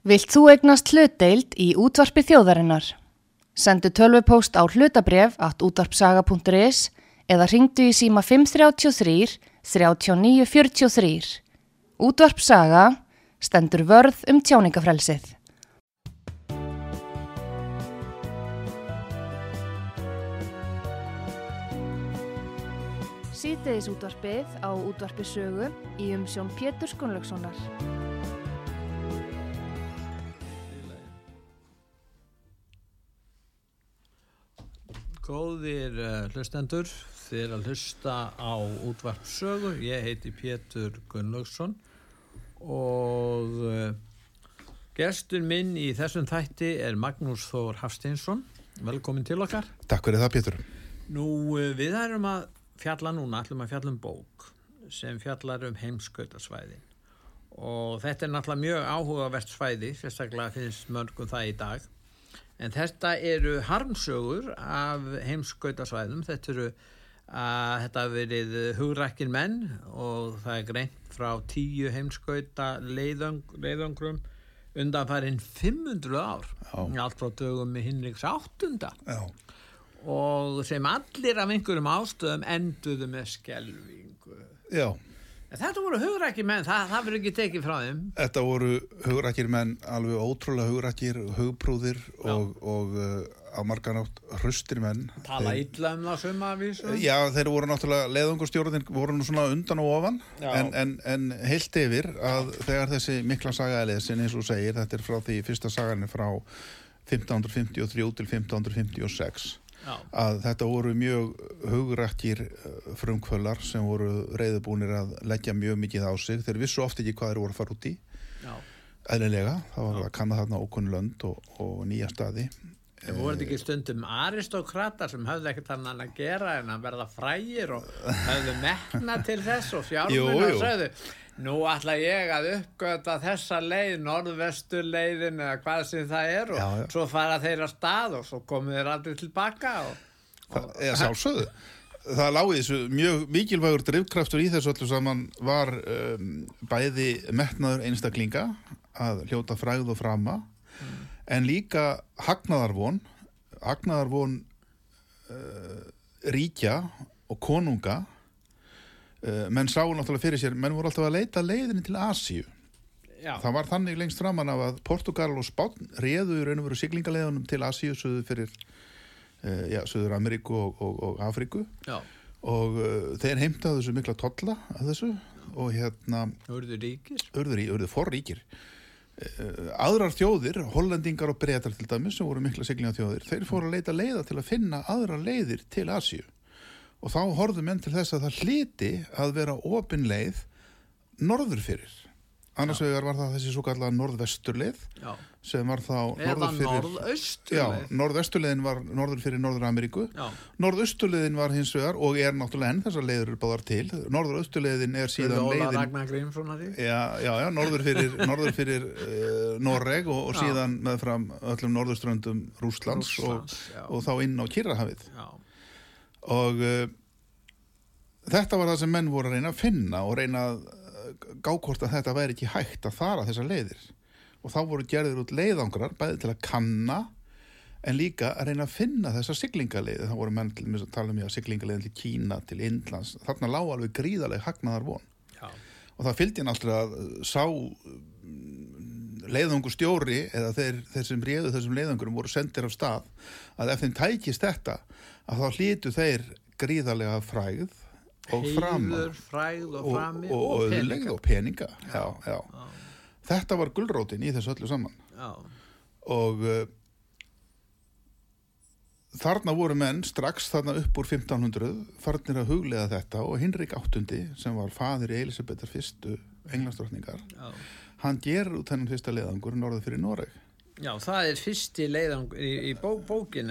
Vilt þú egnast hlutdeild í útvarpi þjóðarinnar? Sendu tölvupóst á hlutabref at útvarpsaga.is eða ringdu í síma 533 3943. Útvarpsaga stendur vörð um tjáningafrelsið. Sýteðis útvarpið á útvarpi sögu í umsjón Pétur Skunlökssonar. Góðir uh, hlustendur, þið að hlusta á útvarp sögu. Ég heiti Pétur Gunnlaugsson og uh, gestur minn í þessum þætti er Magnús Þór Hafsteinsson. Velkomin til okkar. Takk fyrir það Pétur. Nú uh, við erum að fjalla núna, ætlum að fjalla um bók sem fjallar um heimskautasvæðin og þetta er náttúrulega mjög áhugavert svæði, sérstaklega finnst mörgum það í dag. En þetta eru harmsögur af heimskautasvæðum, þetta eru að þetta hafi verið hugrækkin menn og það er greint frá tíu heimskauta leiðang, leiðangrum undanfærin 500 ár, Já. allt frá dögum með Hinriks áttunda Já. og sem allir af einhverjum ástöðum enduðu með skelvingu. Já, þetta voru hugrækki menn, það, það verður ekki tekið frá þeim. þetta voru hugrakir menn, alveg ótrúlega hugrakir, hugprúðir og, og uh, á marganátt hrustir menn. Tala Þeir- illa um það suma að vísu. Já, þeir voru náttúrulega, leðungustjórnir voru nú svona undan og ofan, en, en, en heilt yfir að þegar þessi mikla saga er lesin, eins og segir, þetta er frá því fyrsta sagan er frá 1553 til 1556, Já, að þetta voru mjög hugrakkir frumkvölar sem voru reyðubúnir að leggja mjög mikið á sig. Þeir vissu oft ekki hvað þeir voru að fara út í. já. Eðlilega, það var að kanna þarna ókunn lönd og, og nýja staði. En voru ekki stundum aristokratar sem höfðu ekkert annan að gera en að verða frægir og höfðu metna til þess og og jú. sögðu nú ætla ég að uppgöta þessa leið, norðvestur leiðin eða hvað sem það er og Já, já. svo fara þeir að stað og svo komu þeir aldrei tilbaka og, Það, eða sjálfsögðu. Það lági þessu mjög mikilvægur drifkraftur í þessu öllu saman var um, bæði metnaður einstaklinga að hljóta fræð og frama en líka hagnaðarvon hagnaðarvon uh, ríkja og konunga. Uh, menn sáu náttúrulega fyrir sér menn voru alltaf að leita leiðinni til Asíu. Já, Það var þannig lengst framan af að Portugal og Spán réðu í raun og veru siglingaleiðunum til Asíu, söður fyrir uh, já, söður Ameríku og, og, og Afríku. Já, og þeir heimtaðu þessu mikla tolla af þessu og hérna urðu ríkir? Urður í, urður forríkir aðrar þjóðir, hollendingar og breytar til dæmis sem voru mikla siglingaþjóðir þeir fóru að leita leiða til að finna aðrar leiðir til Asíu. Og þá horfðu menn til þess að það hliti að vera opin leið norður fyrir annars vegar var það þessi svo kallega norðvesturleið já, sem var þá norðvesturleiðin var norður fyrir Norður Ameríku já, Norðausturleiðin var hins vegar og er náttúrulega enn þessar leiður eru báðar til. Norðausturleiðin er síðan leiðin Já, já, já, norður fyrir, norður fyrir uh, Norreg og, og síðan með fram öllum Rússlands, já. og, og þá inn á Kyrrahafið. Já, og uh, þetta var það sem menn voru að reyna að finna og reyna að gá hvort að þetta væri ekki hægt að fara þessar leiðir. Og þá voru gerðir út leiðangrar bæði til að kanna en líka að reyna að finna þessar siglingaleiði þá voru menn til að tala um að siglingaleiðin til Kína, til Indlands. Þarna lág alveg gríðaleg hagnaðar von. Já, og það fylgdi náttúrulega að uh, sá leiðungu stjóri eða þeir, þeir sem réðu þessum leiðungurum voru sendir af stað að ef þeim tækist þetta að þá hlýtu þeir gríðarlega fræð og frama og og, frami og, peninga. og peninga. Já, já. Já, þetta var gulrótin í þessu öllu saman. Já, og uh, þarna voru menn strax þarna upp úr 1500 farnir að huglega þetta og Hinrik VIII sem var fadir í Elisabethar fyrstu englandsdrottningar hann gerur út þennan fyrsta leiðangur norður fyrir Noreg Já, það er fyrsti leiðang í, í bó, ekki?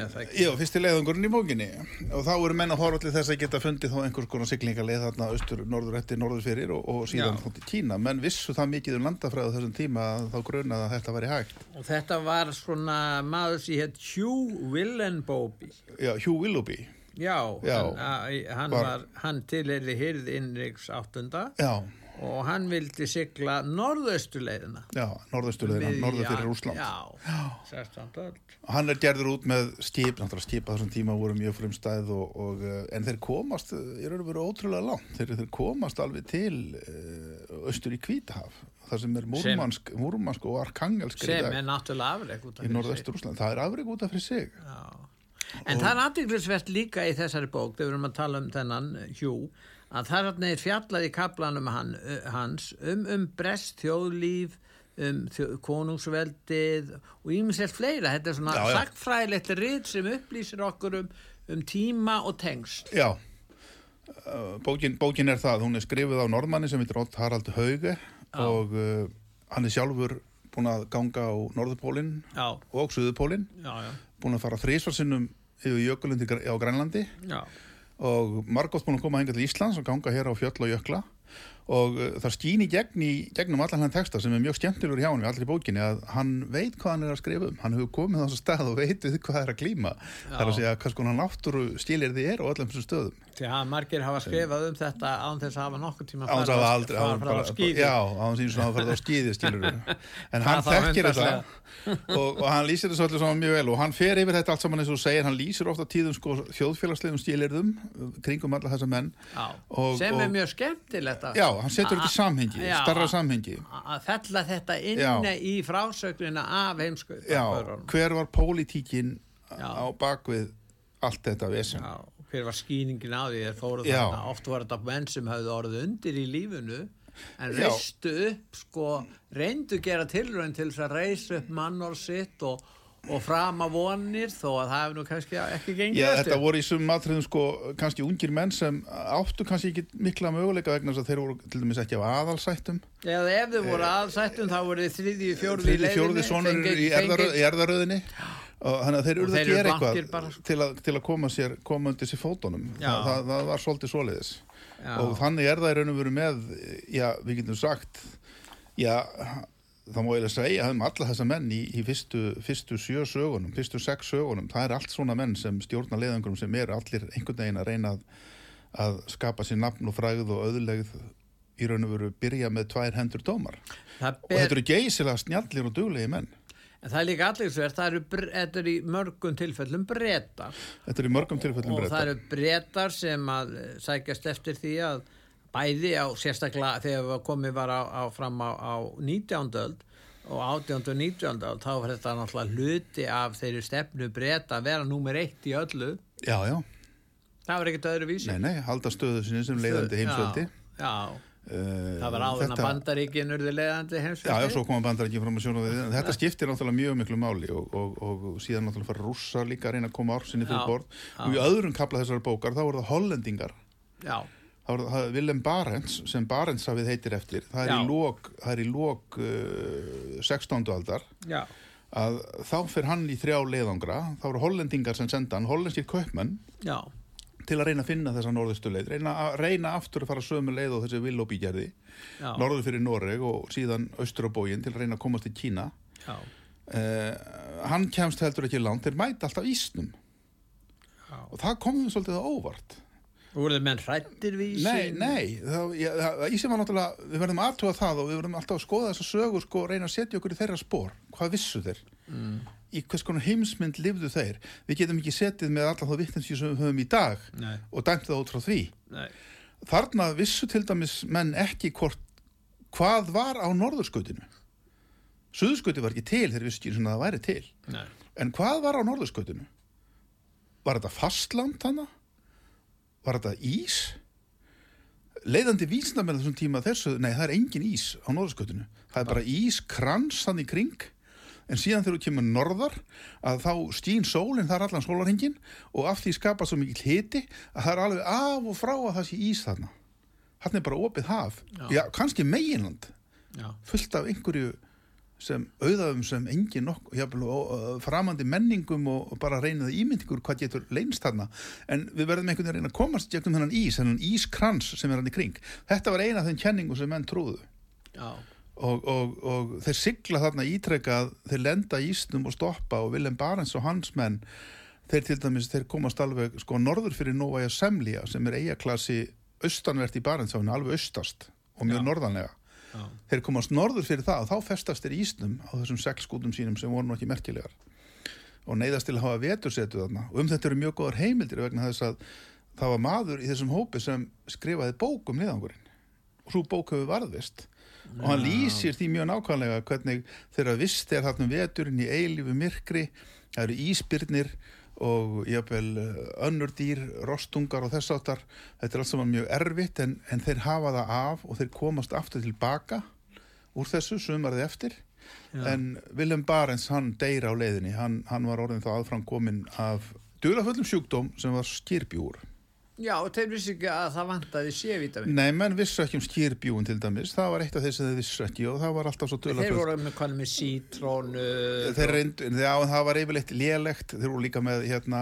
Já, fyrsti leiðangurinn í bókinni. Og þá eru menn að horfa til þess að geta fundið þá einhvers konar siglingaleið þarna austur, norður eftir, norður fyrir og, og síðan til Kína. Menn vissu það mikið um landafræðu þessum tíma að þá grunaði að þetta væri hægt. Og þetta var svona maður sem hétt Hugh Willenboby. Já, Hugh Willoughby. Já, Já. Hann, hann, Var- var, hann tilheyri hyrð innriks áttunda. Já, og hann vildi sigla norðaustuleiðina já, norðausturleðina, Miðja- norður fyrir Rúsland Já, 16. öld. Hann er gerður út með skip náttúrulega skip á þessum tíma voru mjög frumstæð og, og, eh, en þeir komast eh, raun og veru ótrúlega langt. Þeir, þeir komast alveg til uh, austur í Kvítahaf það sem er Múrmansk, Múrmansk og Arkangelsk sem er náttúrulega afreg í norðaustur Rúsland, það er afreg út af fyrir sig. Já. En það er aðdeglisvert líka í þessari bók þegar við erum að tala um þennan Hjú að það er fjallað í kaplanum hann, hans um, um brest þjóðlíf um þjó, konungsveldið og íminslega fleira. Þetta er svona Já, já. sagfræðilegt rít sem upplýsir okkur um, um tíma og tengst Já, Uh, bókin, bókin er það, hún er skrifuð á norðmanni sem heitir Ott Harald Hauge og uh, hann er sjálfur búin að ganga á Norðupólinn Já, og Suðupólinn, já, já, búin að fara þrísvarsinnum yfir jökulundi á Grænlandi. Já. Og margótt búin að koma hengar til Íslands og ganga hér á fjöll og jökla og uh, það skýn í, gegn í gegnum allan hann texta sem er mjög skemmtilegur hjá hann við allir í bókinni að hann veit hvað hann er að skrifa um. Hann hefur komið á þessu stað og veit við hvað það er að klíma það er að segja hvað sko hann náttúru stílir þið er á öllum þessum stöðum. Að margir hafa skrifað um þetta án þess að hafa nokkur tíma á að hafa aldrei fara hafa frá bara- skýði já, á þess að hafa farið á skýði en hann þekkir þetta. og, og hann lýsir þessu öllu saman mjög vel. Og hann fer yfir þetta allt saman eins og segir. Hann lýsir ofta tíðum sko þjóðfélagslegum stílirðum kringum alla þessa menn. Já, Og- sem er og- mjög skemmtilegt já, hann setur þetta í samhengi, Já, starra samhengi. að fella þetta inn Já. í frásögnina af heimskauð já, hver var pólitíkin á bakvið allt þetta vesen? Já, hver var skýningin á því? Þarna, oft var þetta menn sem hafði orðið undir í lífinu en reistu upp sko, reyndu gera tilraun til þess að reisa upp mannor sitt og, og frama vonir þó að það hefði nú kannski ekki gengið Já, eftir. þetta voru í sumum atriðum sko kannski ungir menn sem áttu kannski ekki mikla möguleika vegna þess að þeir voru til dæmis ekki á aðalsættum Eða ef þau voru aðsættum þá voru þið þriðji, fjórði í þriði leiðinni fjóruði sonur fengi- í erðaröðinni og þannig að þeir þeir að eru gera eitthvað sko. til að, til að koma sér koma undir sér fótunum Já. það, það, það var svolítið svoleiðis Já. og þannig er það í raun og veru með já, við getum sagt já, það má eiginlega segja um alla þessa menn í, í fyrstu, fyrstu sjö sögunum, fyrstu sex sögunum það er allt svona menn sem stjórna leiðangurum sem eru allir einhvern veginn að reyna að, að skapa sér nafn og fræð og öðulegð í raun og veru byrja með tvær hendur dómar. Það og ber, þetta eru geysilega snjallir og duglegi menn. En það er líka allir sverð, það eru, þetta eru í mörgum tilfellum brettar þetta eru í mörgum tilfellum og það eru brettar sem að eh, sækjast eftir því að bæði á sérstaklega þegar við komið var á, á fram á, á 19. öld og 18. og 19. öld þá var þetta náttúrulega hluti af þeirri stefnu bretta að vera númer eitt í öllu. Já, já, það var ekkert öðru vísi nei, nei, halda stöðu sinni sem leiðandi heimsveldi. Já, já, Uh, það var áður en að bandaríkin urði leiðandi Já, já, heimsveldi svo koma bandar ekki fram að sjóna við Þetta skiptir náttúrulega mjög miklu máli og, og, og síðan náttúrulega fara rússar líka að reyna að koma ársinni fyrir Já, borð. Og í öðrum kapla þessar bókar þá voru það hollendingar. Já, Willem Barents sem Barents hafið heitir eftir það er lók, það er í lók uh, 16. aldar. Já, að þá fyrir hann í þrjá leiðangra. Þá voru hollendingar sem senda hann hollenskir kaupmenn já, til að reyna að finna þessa norðustu leið reyna, reyna aftur að fara sömu leið og þessi Willoughby gerði já, norður fyrir Noreg og síðan austur á bógin til að reyna að komast til Kína. Uh, hann kemst heldur ekki langt þeir mæta alltaf ísnum. Já. og það kom þeim svolítið á óvart voruð menn hrættir við nei, ísinn? nei, það, ég, það, ísinn var náttúrulega við verðum aðtúa það og við verðum alltaf að skoða þessa sögur sko, og reyna að setja okkur í þeirra spór hvað vissu þeir? Mm, í hvers konar heimsmynd lifðu þeir? Við getum ekki setið með alla þá vittnensju sem við höfum í dag nei, og dæmt það út frá því. Nei, þarna vissu til dæmis menn ekki hvort hvað var á norðurskautinu. Suðurskauti var ekki til þegar vissu ekki svona að það væri til. Nei. En hvað var á norðurskautinu? Var þetta fastland þannig? Var þetta ís? Leiðandi vísnamenn þessum tíma þessu, nei það er engin ís á norðurskautinu. Það er bara ís, krans þannig kring, en síðan þegar þú kemur norðar að þá stýn sólinn, það er allan sólarhengin og af því skapast svo mikið hiti að það er alveg af og frá að það sé ís þarna. Þarna er bara opið haf. Já. Já, kannski meginland já, fullt af einhverju sem auðaðum sem engin nokk og, framandi menningum og, bara reynið ímyndingur hvað getur leynst þarna. En við verðum einhvern veginn að reyna að komast gegnum þennan ís, þennan ískrans sem er hann í kring. Þetta var eina af þeim kenningum sem menn trúðu. Og, og, og þeir sigla þarna ítrekkað þeir lenda ísnum og stoppa og Willem Barents og hans menn þeir til dæmis, þeir komast alveg sko norður fyrir Nóvaja Semlía sem er eigaklasi austanvert í Barentsáinu, alveg austast og mjög norðanlega Já. þeir komast norður fyrir það og þá festast þeir í ísnum á þessum sex skútum sínum sem voru nú ekki merkilegar. Og neyðast til að hafa vetursetu þarna. Og um þetta eru mjög góðar heimildir vegna þess að það var maður í þessum hópi sem skrifaði bók um niðangurinn og svo bók hefur varðvist og hann lýsir því mjög nákvæmlega hvernig þegar vist er þarna um veturinn í eilífu myrkri það eru íspyrnir og jafnvel eh, önnur dýr, rostungar og þess áttar þetta er allt saman mjög erfitt en, en þeir hafa það af og þeir komast aftur tilbaka úr þessu sumarið eftir. Já. en Willem Barents hann deyr á leiðinni. Hann, hann var orðin þá aðfram komin af duðlafullum sjúkdóm sem var skýrbjúr Já, og þeir vissi ekki að það vantaði C-vitamin. Nei, menn vissu ekki um skýrbjúin til dæmis það var eitt af þeir sem þeir vissu ekki og það var alltaf svo Þeir duðlafullt voru með hvað með sítrónu. Þeir reyndu, já, en það var yfirleitt lélegt þeir voru líka með hérna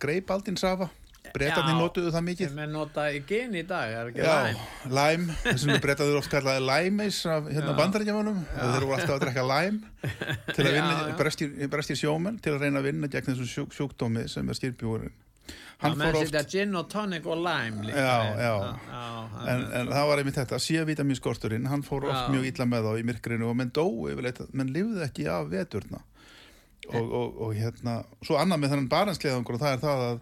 greipaldinsafa, breytarnir Já. notuðu það mikið Þeir með nota í gen í dag, er ekki Já, læm. læm, þessum við breytaður oft kallaði læmeis af hérna Já. bandarækjumönum þeir voru alltaf að drekka læm til að Já, vinna, já. brestir, brestir sjómenn til að hann fór oft setja gin og tonic og lime líka. Já, já. já en, en það var einmitt þetta, C-vitaminskorturinn hann fór oft mjög illa með þá í myrkrinu og menn dóu yfirleitt, menn lifði ekki af veturna. Og, og, og hérna svo annað með þennan barensleðangur og það er það að,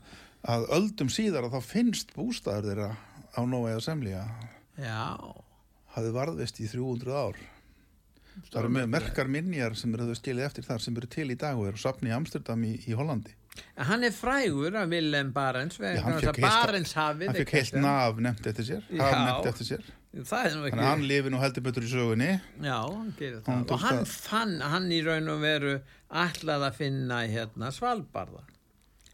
að öldum síðar að þá finnst bústæður þeirra á Nóa eða Semlía. Já. hafði varðvist í 300 ár. Það eru með merkar minjar sem eru skilið eftir þar sem eru til í dag og eru safni í Amsterdam í, í Hollandi Hann er frægur af Willem Barents, hann að heilt- Barentshafið. hann fikk heilt naf nefnt eftir sér nefnt eftir sér þannig að hann lifi nú heldur betur í sögunni Já, hann gerir Hann það. tókst Og hann að- fann, hann í raun og veru ætlað að finna hérna Svalbarða.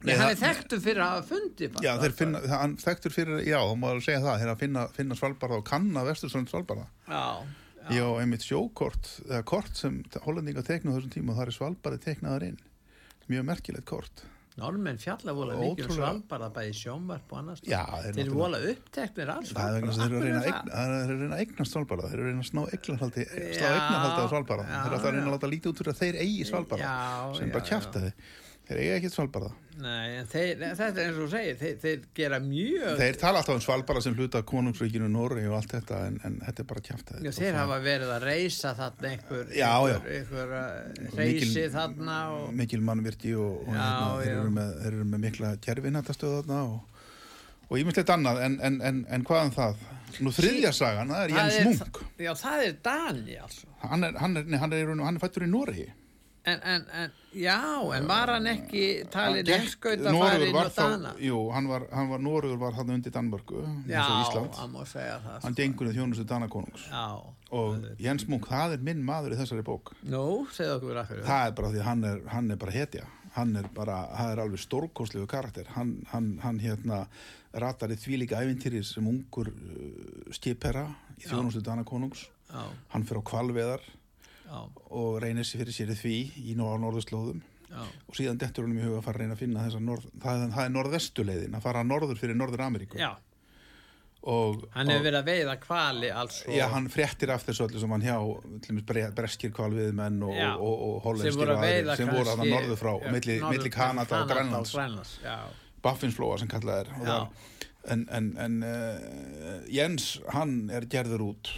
Nei, hann er þekktur fyrir að bara. Já, þeir finna, hann þekktur fyrir, já, þá má segja það, þeir að finna, finna Svalbarða og kanna vesturströnd Svalbarða. Já, Já, einmitt sjókort, eða kort sem hollendinga teknuð þessum tíma og það er Svalbarði teknaðar inn. Mjög merkilegt kort. normenn fjalla vola mikið um. Svalbarða bæði sjónvarp og annars. Já, þeir eru vola uppteknir alls. Það er að reyna að eignast Svalbarða, þeir eru að reyna að slá eignarhaldi, á Svalbarða. já, Þeir eru að reyna að láta lítið út fyrir að þeir eigi Svalbarða, Já, sem bara kjafta þið. Þeir eiga ekkert Svalbarða. Nei, en þeir, þetta er eins og segir, þeir, þeir gera mjög... Þeir tala alltaf um Svalbarða sem hluta konungsríkinu Nóri og allt þetta, en, en þetta er bara Já, þeir hafa verið að reysa þarna einhver, Já, já. einhver, einhver uh, reysi þarna og... mikil mannvirki og, og Já, hérna, þeir, eru með, þeir eru með mikla gerfinættastöð þarna og, og ímyndilegt annað en, en, en, en hvað um það? Nú þriðja sagan, það er Það Jens Munk Já, það er Dani, altså. hann er, hann er, hann er, hann er fættur í Noregi En, en, en, já, en var hann ekki talin Gekk- heimskauta Noregur farin var og þá, Dana? jú, hann var, hann var Noregur var hann undir Danmörku Já, eins og Ísland hann má segja það. hann sko. gengur í þjónustu Danakonungs Já, og Jens Munk, það er minn maður í þessari bók nú, segðu okkur af hverju. það er bara því að hann er, hann er bara hetja hann er bara, það er alveg stórkostlegu karakter hann, hann, hann hérna ratar í því líka ævintýri sem ungur uh, skipherra í þjónustu Dana konungs Já, hann fyrir á kvalveðar já, og reynir sér fyrir sér því í norð norðurslóðum já, og síðan dettur hann í huga að fara að reyna að finna þessa norð, það, það er norðvestuleiðin að fara norður fyrir norður Ameríku já. og, Hann hefur verið að veiða kvali alls og... Já, hann fréttir af þessu öllu sem hann hjá til dæmis bre- breskir kvalviðmenn og, Já. og, og, og sem hollenskir voru að og veiða sem voru að kannski- norður frá, Já, milli, norður- milli Kanada og Grænlands Grænlands, já. Baffinsflóa sem kallað er og Já. það, en, en, en uh, Jens, hann er gerður út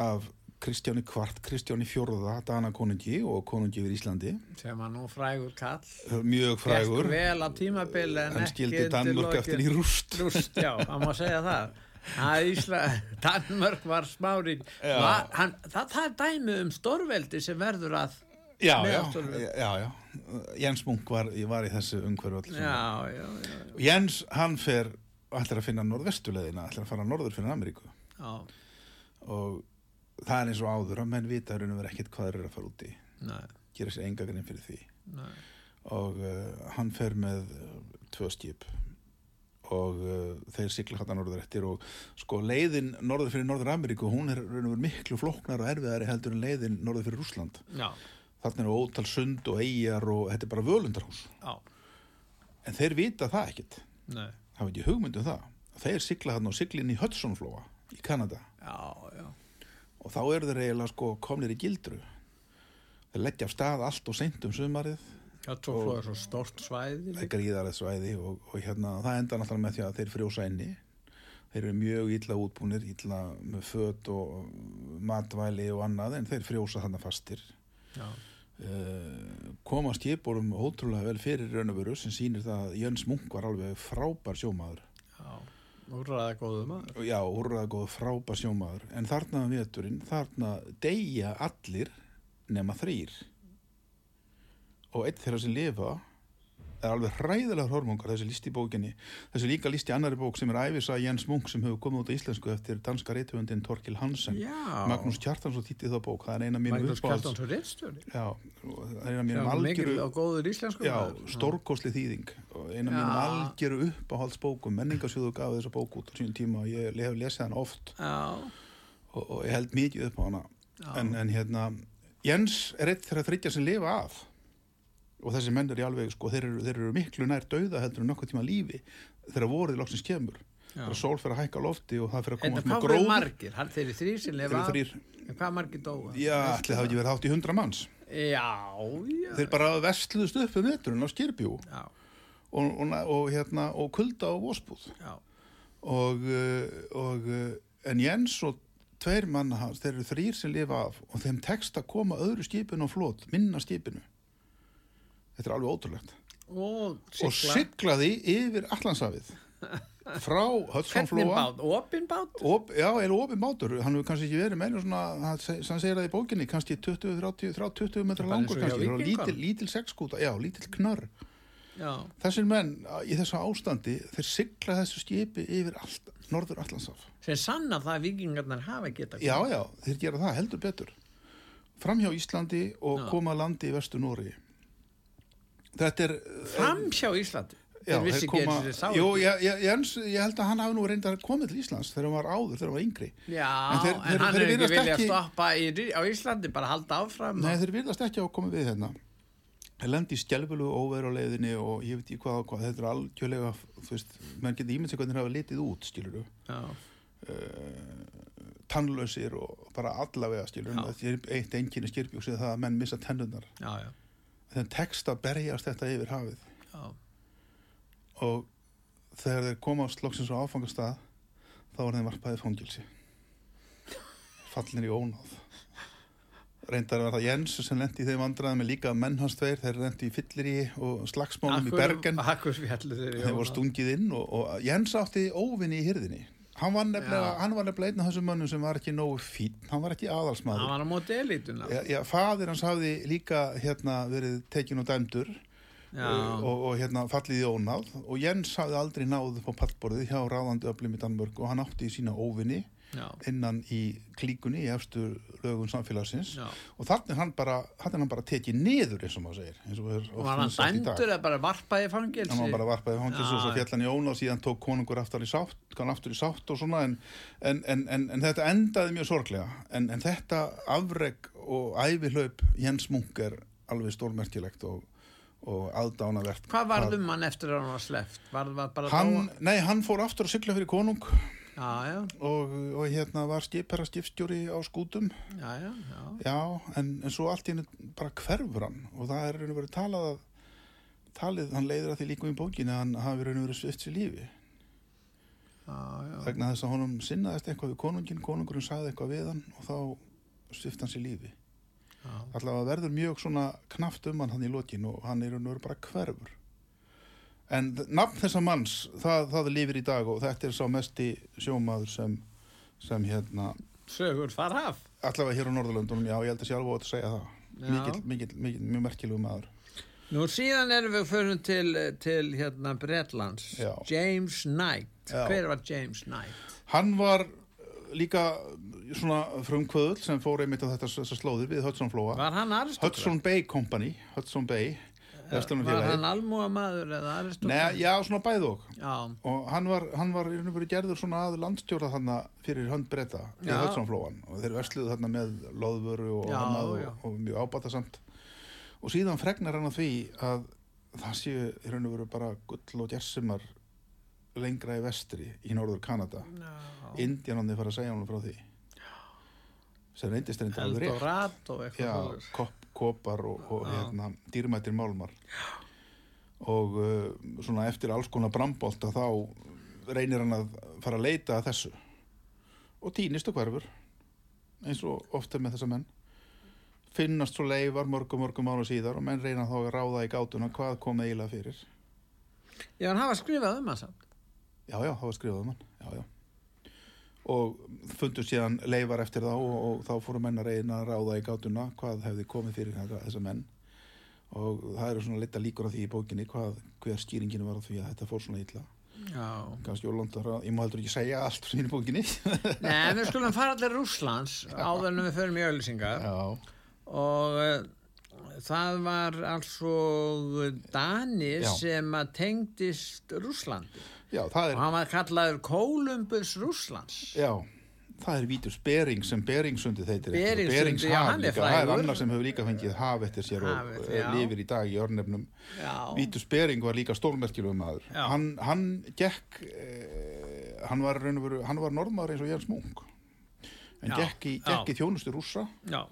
af Kristjáni Kvart, Kristjáni Fjórða Dana konungi og konungi yfir Íslandi. Sem var nú frægur kall mjög frægur, Gekk vel á tímabili en, en ekki skildi Danmörk eftir í rúst. Rúst, já, hann má segja það. Að Ísla, Danmörk var smári Já. var, hann, það, það er dæmi um stórveldi sem verður að já, já, já, já, Jens Munk var, var í þessu umhverju Jens, hann fer ætlar að finna norðvestuleðina, ætlar að fara norður fyrir Ameríku. Og það er eins og áður að menn vita raun og vera ekkert hvað þeir eru að fara út í. Nei, gera sér enga grein fyrir því. Nei. Og uh, hann fer með uh, tvö skip. Og uh, þeir sigla hann norður eftir og sko leiðin norður fyrir Norður Ameríku hún er raun og vera miklu flóknar og erfiðari heldur en leiðin norður fyrir Rússland. Já, þarna eru ótal sund og eigjar og þetta er bara völundarhús. Já, en þeir vita það ekkert. Nei. Það veit ég hugmynd um það. Þeir sigla hann og sigla inn í Hudsonflóa í Kanada. Já, já, og þá eru þeir eiginlega sko komnir í gildru. Þeir leggja af stað allt og seint um sumarið. Stórt svæði. Það er gríðarið svæði og, og hérna það enda náttúrulega með því að þeir frjósa inni. Þeir eru mjög illa útbúnir, illa með föt og matvæli og annað en þeir frjósa þarna fastir. Já. uh, koma skipurum ótrúlega vel fyrir raunavöru sem sýnir það að Jöns Munk var alveg frábær sjómaður. Úrraða góðu maður. já, úrraða góð frábær sjómaður en þarna veturinn, þarna deyja allir nema þrýr og einn þeirra sem lifa er alveg hræðilega hormongar þessi líst í bókinni. Þessi líka líst í annari bók sem er æfisa Jens Munk sem hefur komið út á íslensku eftir danska reythöfundin Torkil Hansen. Já. Magnús Kjartansson þýtti þá bók það er eina mínu Magnús uppáhalds það er eina mínu Sem mikil algjöru stórkosli þýðing eina Já. mínu algjöru uppáhaldsbókum. Menningarsjóðu gaf þessa bók út á sínum tíma og ég hef lesið hann oft. Og, og ég held mikið upp á hana. En, en hérna Jens er eitt þeirra þryggja sem lifa af og þessi menn er í alveg sko, þeir eru, þeir eru miklu nær dauða heldur en nokkuð tíma lífi þegar voruð loksins kemur. Þegar sól fyrir að hækka lofti og það fyrir að En koma hvað svona voru gróður. margir? Þeir eru þrýr sem þrýr, En hvað margir dóa? já, allir það ekki verið hátt í hundra manns. Já, já. þeir bara vestluðust upp um veturinn á Skirbjú og, og, og, hérna, og kulda á Vosbúð. Og, og uh, en Jens og tveir manna hans, þeir eru þrýr sem lifa af. Og þeim tekst að koma öðru skipinu á flót, minna skipinu þetta er alveg ótrúlegt. Og og siglaði yfir Allandsafið frá Hvernig Hödsonflóa bát? Opin bát? Op, já, eða opið bátur, hann hefur kannski ekki verið meira svona, hann se- hann segir það í bókinni kannski 20, 30, 30, 20 metra langur hjá kannski, lítil, lítil sexskúta, já, lítil knarr. Já. þessir menn í þessu ástandi þeir sigla þessu skipi yfir allt, norður Allandsaf Sem sanna það að vikingarnar hafa geta já, já, þeir gera það heldur betur. Framhjá Íslandi og Já. koma að landi í vestu Nóri þetta er Fram hjá Íslandi. Já, Þeir þeir koma, þeir jú, ég, ég, Jens, ég held að hann hafi nú reyndar komið til Íslands þegar hann var áður, þegar hann var yngri Já, En en, þeir- þeir- hann þeir er ekki virðast vilja að ekki- stoppa í, á Íslandi, bara halda áfram. Nei, þeir virðast ekki á að koma við hérna þeir lendi í skjálfulu óveru á leiðinni og ég veit ekki hvað og hvað þetta er algjörlega, þú veist, menn getur ímynd sig hvernig þeir hafa litið út, skilur du Já, tannlausir og bara allavega, skilur du þetta er eitt enginni skirpjúks eða það að menn missa tennurnar já, já. Þeim tekst að berjast þetta yfir hafið. Já. og þegar þeir koma á slokksins á áfangastað þá var þeim varpaðið fangilsi fallinir í ónáð. Reyndar var það Jens sem lendi í þeim vandræðum með líka menn hans tveir, þeir lendi í fyllir í og slagsmálum í Bergen. Akkur fjallu þeir þeir voru stungið inn og, og Jens átti óvinni í hyrðinni hann var nefnilega, hann einn af þessum mönnum sem var ekki nógu fín, hann var ekki Hann aðalsmaður var á móti elituna. já, já, fadir hans hafði líka hérna verið tekin og dæmdur Já, og, og hérna fallið í ónáð. Og Jens hafði aldrei náð upp á pallborðið hjá ráðandi öflum í Danmörk og hann átti í sína óvinni já, innan í klíkunni í efstu lögum samfélagsins. Já. og þannig hann bara, hann bara tekið niður eins og maður segir eins og Og hann dæmdur eða bara varpaði fangilsi? hann var bara varpaði fangils Já, og svo fjallan í ónáð síðan tók konungur aftur í sátt, aftur í sátt og svona en, en, en, en, þetta endaði mjög sorglega. En, en þetta afreg og ævihlaup Jens Munk er alveg stórmerkilegt og, og aðdánavert. Hvað varðum hann eftir að hann var sleppt? Var, var hann, nei, hann fór aftur að sigla fyrir konung Já, já, og, og hérna var skipherra skipstjóri á skútum. Já, já, já. já, en, en svo allt í henni bara hverfur hann. Og það er raun og verið talað að talið, hann leiðir að því líka í bókinu að hann hafi raun og verið svift sér lífi. Vegna þess að honum sinnaðist eitthvað við konungin, konungurinn sagði eitthvað við hann og þá svift hann sér lífi. Allavega verður mjög svona knaft um hann hann í lokin og hann er raun og verið bara hverfur en nafn þessa manns það, það lifir í dag og þetta er sá mesti sjómaður sem, sem hérna Sögur farhaf. allavega hér á Norðurlöndunum, já ég held að sjálf að segja það Já. mikill, mikill, mikill, mjög merkilegu maður Nú síðan erum við fyrir til, til hérna Bretlands. Já. James Knight. Já. Hver var James Knight? hann var uh, líka svona frumkvöðul sem fór einmitt á þetta slóðir við hann aristokrat? Hudson Bay Company Hudson Bay Var hann almúa maður eða? Nei, já, svona bæð og. Já, og hann var, hann var í raun og veru gerður svona að landstjóra þarna fyrir hönd breyta í Já. Hudsonflóan. Og þeir versluðu þarna með loðvöru og, Já, annað já. og, og mjög ábatasamt. Og síðan fregnar hann að því að það séu í raun og veru bara gull og gersimar lengra í vestri í norður Kanada. Já. Indianandi fara að segja hann frá því. Sem reyndist reynda alveg rétt. Eldorado eitthvað kopar og, og hérna, dýrmættir málmar. Og uh, svona eftir alls konar brambólta þá reynir hann að fara að leita að þessu. Og týnist og hverfur eins og ofta með þessa menn. Finnast svo leifar mörgum mörgum ára síðar og menn reyna þá að ráða í gátuna hvað kom eiginlega fyrir. Já, hann hafa skrifað um hann samt. já já, var skrifað um hann. Já, já. Og fundu síðan leifar eftir þá og, og þá fóru menn að reyna að ráða í gátuna hvað hefði komið fyrir þessa menn. Og það eru svona lita líkur á því í bókinni hvað, hver skýringinu var á því að þetta fór svona illa. Kannski ólandar að, ég má heldur ekki segja allt frá sín í bókinni. Nei, við skulum fara allir Rússlands áður en við förum í auðlýsingar já, og uh, það var also Danir Já. sem að tengdist Rússlandi já, það og er hann var kallaður Kolumbus Rússlands. já, það er Vítur Bering sem Beringsundi þeitir hann er líka, það er annar sem hefur líka fengið haf eftir sér og Haf, eh, já. lifir í dag í örnefnum. Já. Vítur Bering var líka stórmerkjulegu maður. Hann, hann gekk eh, hann var, og var norðmaður eins og Jens Munk. En gekk í, gekk í þjónustu rússa. Já,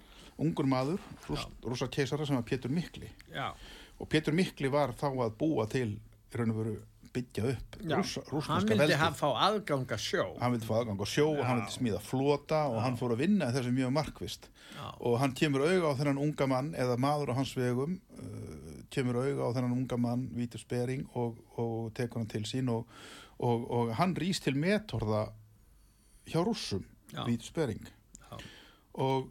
ungur maður, rúss, rússa keisara sem var Pétur Mikli. Já, og Pétur Mikli var þá að búa til í raun og veru byggja upp já. rússa, hann vildi hafa fá aðganga sjó. hann vildi fá aðgang á sjó og hann vildi smíða flota og hann fór að vinna þessu mjög markvist Já. og hann kemur auga á þennan unga mann eða maður á hans vegum uh, kemur auga á þennan unga mann Vítur Spering og, og tekur hann til sín og, og, og hann rýst til metorða hjá rússum Já. Vítur Spering Já. og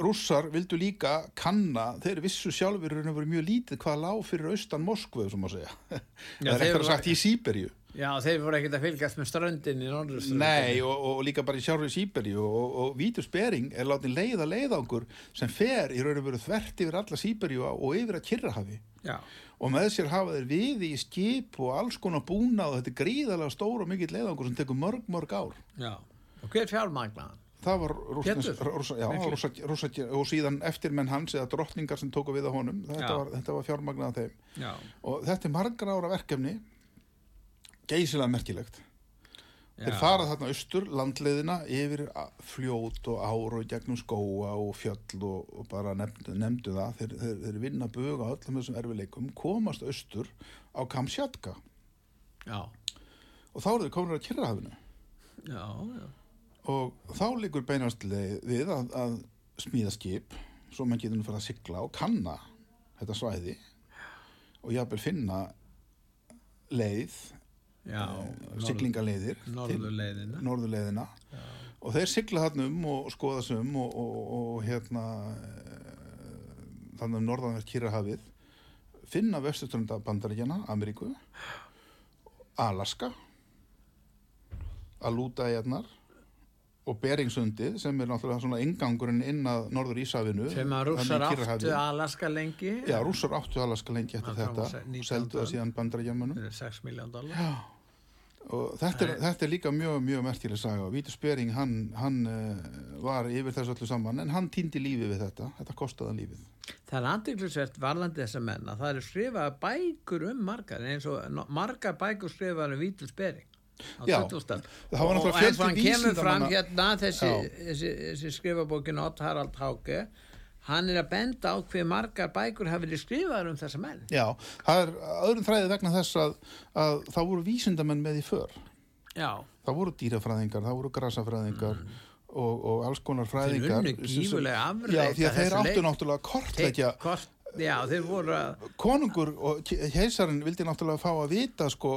rússar vildu líka kanna, þeir vissu sjálfur en það voru mjög lítið hvað lág fyrir austan Moskvu, sem að segja Já, það er að sagt í Sýberíu Já, þeir voru ekkert að fylgjast með ströndin í norðurströndin. Nei, og, og líka bara í sjálfur Sýberíu og, og, og Vítur Spering er látin leiða leiðangur sem fer í raun og veru þvert yfir alla Sýberíu og yfir að Kyrrahafi Já, og með sér hafa þeir við í skip og alls konar búna og þetta er gríðalega stór og mikill leiðangur sem tekur mörg, mörg ár já. Og hver fjármagnaðan? Það var rússa, og síðan eftirmenn hans eða drottningar sem tóku við á honum. Þetta var, þetta var fjármagnað þeim. Já, og þetta er margra ára verkefni geysilega merkilegt. Já. Þeir fara þarna austur, landleiðina, yfir fljót og ár og gegnum skóa og fjöll og, og bara nefndu, nefndu það. Þeir, þeir, þeir vinna bug á öllum þessum erfileikum, komast austur á Kamsjatka og þá eru þeir komin að Kyrrahafinu. Já, já. Og þá liggur beinast við að, að smíða skip svo mann getur nú fara að sigla og kanna þetta svæði og jafnvel finna leið, Já, siglingaleiðir til- Norðurleiðina. norðurleiðina og þeir sigla þarna um og skoða sig um og, og, og hérna eh, þannig um norðanverð Kýrahafið finna vesturströnda bandaríkjana, Ameríku Alaska Alúta eigarnar og Beringsundið sem er náttúrulega svona ingangurinn inn að norður Ísafinu Sem að rússar áttu Alaska lengi. Já, rússar áttu Alaska lengi eftir þetta 19. seldu það síðan bandaríkjamanum Fyrir 6 miljón dólar. Og þetta er, þetta er líka mjög, mjög merkileg saga. Vítur Spering, hann, hann uh, var yfir þessu öllu saman, en hann týndi lífið við þetta. Þetta kostaði hann lífið. Það er andiklisvert varðandi þessa menn að það eru skrifað bækur um margar eins og margar bækur skrifað um Vítul Spering á Já, 20. það var náttúrulega og fjöldi ef hann kemur fram vísindamanna- hérna þessi, þessi, þessi skrifabókin Ott Harald Háke hann er að benda á hver margar bækur hafi verið skrifaðar um þessa menn Já, það er öðrum þræði vegna þess að, að það voru vísindamenn með í för. Já, Það voru dýrafræðingar, það voru grasafræðingar og, og alls konar fræðingar. Já, því að þeir áttu náttúrulega að kortleggja Kort, Já, þeir voru að konungur og heisarinn vildi náttúrulega fá að vita sko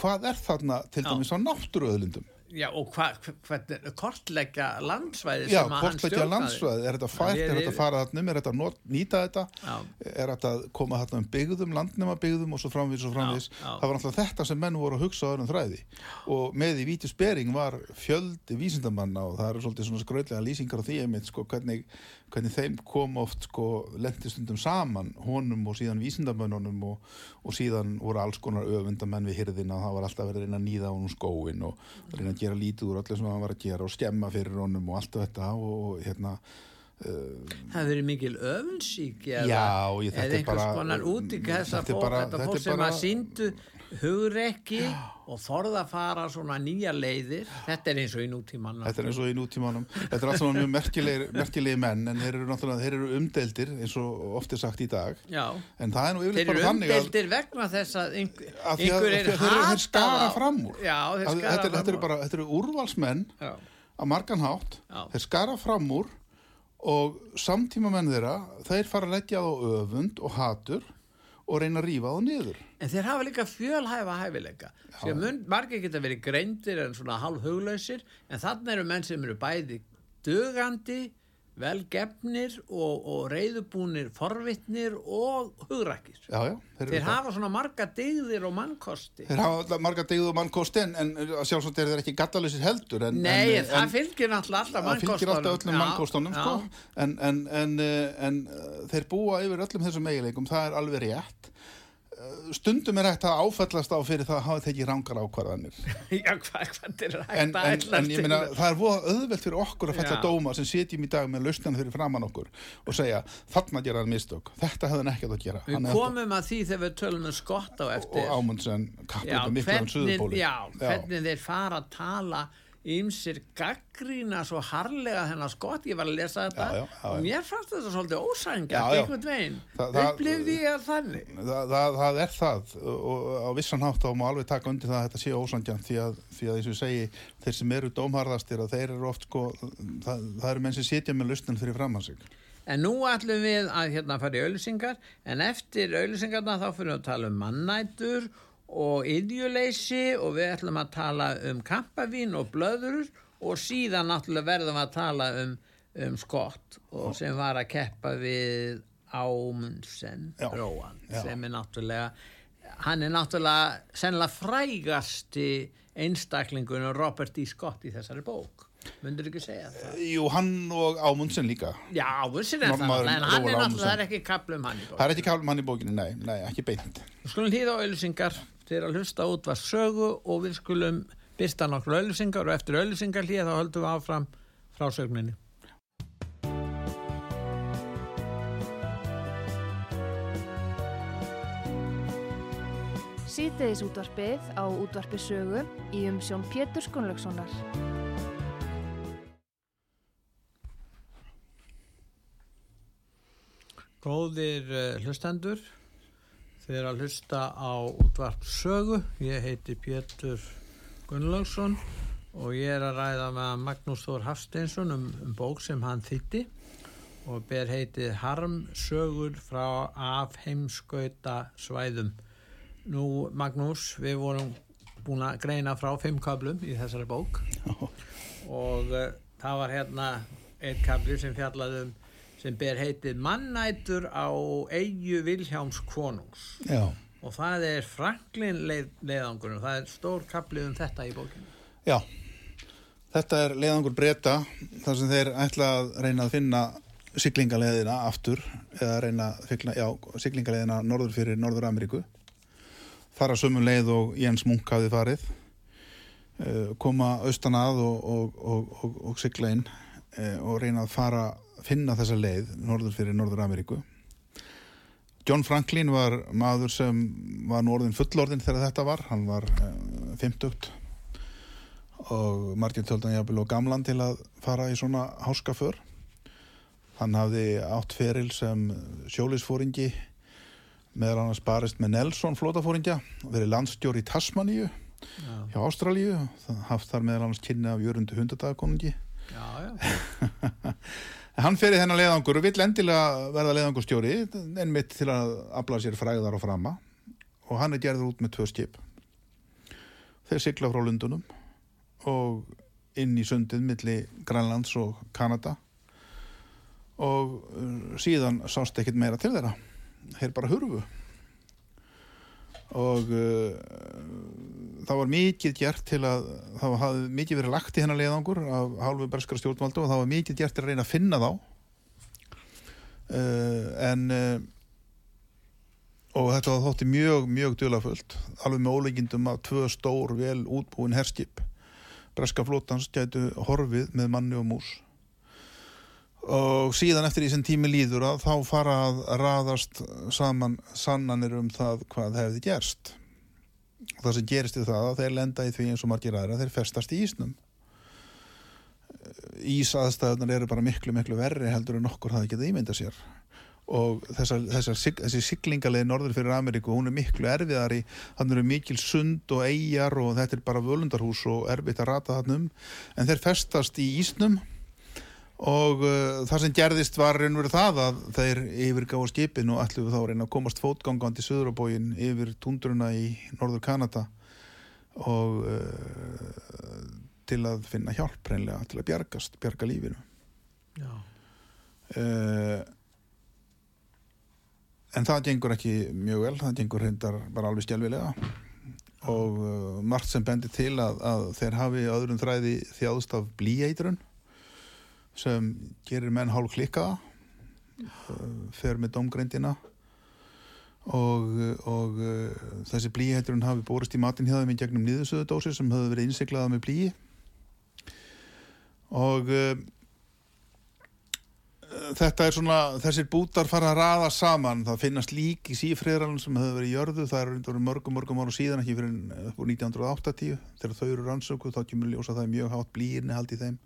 hvað er þarna til dæmis á náttúruöðlindum Já, og hvað, hvernig, kortleggja landsvæði Já, sem að hann hvort ekki að stjórnaði. landsvæði, er þetta fært, er þetta ég- fara þarna um, er þetta að nýta þetta, Já. er þetta að koma þarna um byggðum, landnema byggðum og svo framvís og framvís, Já, já. það var alltaf þetta sem menn voru að hugsa á öðrum þræði. Og með í Víti Spering var fjöldi vísindamanna og það eru svolítið svona skrautlega lýsingar á því einmitt sko hvernig, hvernig þeim kom oft sko lendistundum saman honum og síðan vísindamönnunum og, og síðan voru alls konar öfundamenn við hyrðina og það var alltaf verið að reyna að nýða honum skóin og reyna að gera lítið úr öllu sem hann var að gera og skemma fyrir honum og allt þetta og, og hérna Það hefur verið mikil öfunnsík eða, Já, eða er einhvers bara- konar út í þessa þetta er fólk, bara- þetta er sem að síndu hugrekki og þorða að fara svona nýja leiðir þetta er eins og í nútímanum Þetta er eins og í nútímanum. Þetta er alltaf mjög merkilegir, merkilegir menn en þeir eru þeir eru umdeldir eins og oft er sagt í dag. Já, En það er nú þeir eru bara þannig að, umdeldir vegna þess að einhver, að, að, einhver að, er að þeir, eru- þeir skara á- fram úr. Já, þeir Að, þetta, er, þetta eru bara, þetta eru úrvalsmenn Já, á margan hátt. Þeir skara fram úr og samtíma menn þeirra, þeir fara að leggja þá öfund og hatur og reyna að rífa þá niður. En þeir hafa líka fjölhæfa hæfileika. Margir geta verið greindir en svona hálf huglausir, en þannig eru menn sem eru bæði dugandi, velgefnir og, og reyðubúnir forvitnir og hugrakir. Já, já. Þeir, Þeir hafa svona marga dygðir og mannkosti. Þeir hafa marga degið og mannkosti en, en sjálfsagt er þeir ekki gallalusir heldur. En, Nei, en, það fylgir náttúrulega alltaf mannkostunum sko. en, en, en, eh, en eh, þeir búa yfir öllum þessum eiginleikum það er alveg rétt stundum er hægt að áfællast á fyrir það að hafa tekið rángar ákvarðanir. Já, hvað, hvað er hægt en, að en, ætla en ég meina það er voða auðvelt fyrir okkur að fella Já. dóma sem setjum í dag með lausnan fyrir framann okkur og segja þarna gera hann mistök. Þetta hefði hann ekkert að gera. Við komum að því þegar við tölum um skott á eftir. og ámundsen já, kappið miklu um hvernig, suðupóli já, hvernig þeir fara að tala ymsir gaggrína svo harlega þennan skott, ég var að lesa þetta Já, já, já, og mér fannst þetta svolítið ósængjart einhvern veginn, upplifði ég að þannig? Það, það, það er það og á vissan hátt þá má alveg taka undir það að þetta sé ósangjönd því að, því að eins og ég segi þeir sem eru dómharðastir að þeir eru oft sko, það, það eru menn sem sitja með lustin fyrir framann sig. En nú ætlum við að hérna fara í auðlýsingar en eftir auðlýsingarna þá fyrir við að tala um mannætur og yðjuleysi og við ætlum að tala um kampavín og blöður og síðan náttúrulega verðum við að tala um, um skott og sem var að keppa við Ámundsen Róan sem er náttúrulega hann er náttúrulega sennilega frægasti einstaklingun Robert E. Scott í þessari bók. Myndur ekki segja það? Jú, hann og Ámundsen líka. Já, vissin er það, en hann er Róar náttúrulega, það er ekki kaplum hann í bók. Það er ekki kálum hann í bókinni, nei, nei, ekki beint. Við skulum hlýða á auðlýsingar til að hlusta út var sögu og við skulum byrsta nokkur auðlýsingar og eftir auðlýsingar hlýða þá höldum við áfram frá sögninni. Síðdeðis útvarpið á útvarpi sögu í umsjón Pétur Skunlökssonar. Góðir uh, hlustendur, þið er að hlusta á útvarp sögu. Ég heiti Pétur Gunnlaugsson og ég er að ræða með Magnús Þór Hafsteinsson um, um bók sem hann þýtti og ber heitið Harmsögur frá af heimskauta svæðum. Nú, Magnús, við vorum búin að greina frá fimm kablum í þessari bók og uh, það var hérna einn kabli sem fjallaði um sem ber heitið Mannætur á Eyju Vilhjáms konungs. Já, og það er Franklin leið, leiðangur það er stór kabli um þetta í bókinu já. Þetta er leiðangur breyta þar sem þeir ætla að reyna að finna siglingaleðina aftur eða reyna að finna, já, siglingaleðina norður fyrir Norður Ameríku fara sömu leið og Jens Munk hafði farið. Eh, koma austan að og, og, og, og, og sigla inn eh, og reyna að fara finna þessa leið norður fyrir Norður Ameríku John Franklin var maður sem var nú orðin fullorðin þegar þetta var. Hann var eh, 50 og Martin töldan jafnvel og gamlan til að fara í svona háskaför. Hann hafði átt feril sem sjólisfóringi meðal annars barist með Nelson flótafóringja verið landstjóri í Tasmaníu já, hjá Ástralíu haft þar meðal annars kynni af jörundu hundadagakonungi já, já. hann í þennan leiðangur og vill endilega verða leiðangurstjóri ennmitt til að afla sér fræðar og frama. Og hann er gerður út með tvö skip. Þeir sigla frá Lundunum og inn í sundið milli Grænlands og Kanada. Og uh, síðan sást ekkert meira til þeirra. Þeir bara hurfu og uh, það var mikið gert til að það hafði mikið verið lagt í hennar leiðangur af hálfu berskara stjórnvaldu og það var mikið gert til að reyna að finna þá. Uh, en uh, og þetta þótti mjög, mjög dulafullt alveg með óleikindum að tvö stór vel útbúin herskip breska flótans gætu horfið með manni og mús og síðan eftir því sem tími líður að þá fara að raðast saman sannanir um það hvað hefði gerst. Og það sem gerist er það að þeir lenda í því eins og margir aðra, þeir festast í ísnum. Ísaðstæðunar eru bara miklu, miklu verri heldur en okkur það getið ímynda sér. Og þessar, þessar, þessi siglingalegi norður fyrir Ameríku, hún er miklu erfiðari. Þannig eru mikil sund og eigjar og þetta er bara völundarhús og erfitt að rata þannum, en þeir festast í ísnum og uh, það sem gerðist var reynverið það að þeir yfirgáða skipin og ætlu þá reyna að komast fótgangandi söðurabógin yfir tundruna í norður Kanada og uh, til að finna hjálp reynlega til að bjargast, bjarga lífinu. Uh, en það gengur ekki mjög vel, það gengur hendar bara alveg stjálfilega og uh, margt sem bendir til að, að þeir hafi öðrum þræði þjáðust af blíeitrun sem gerir menn hálf klikkaða uh, fer með domgreindina og, og uh, þessi blíeitrun hafi borist í matin hjá þeim í gegnum niðursöðudósir sem höfðu verið innsiklaða með blíi og uh, þetta er svona, þessir bútar fara að raða saman, það finnast lík í sífriðaralun sem hefur verið jörðu, það er undir mörgum, mörgum ára síðan, ekki fyrir upp úr 1980, þegar þau eru rannsöku, þá kemur ljósa það mjög hátt blíirni hald í þeim.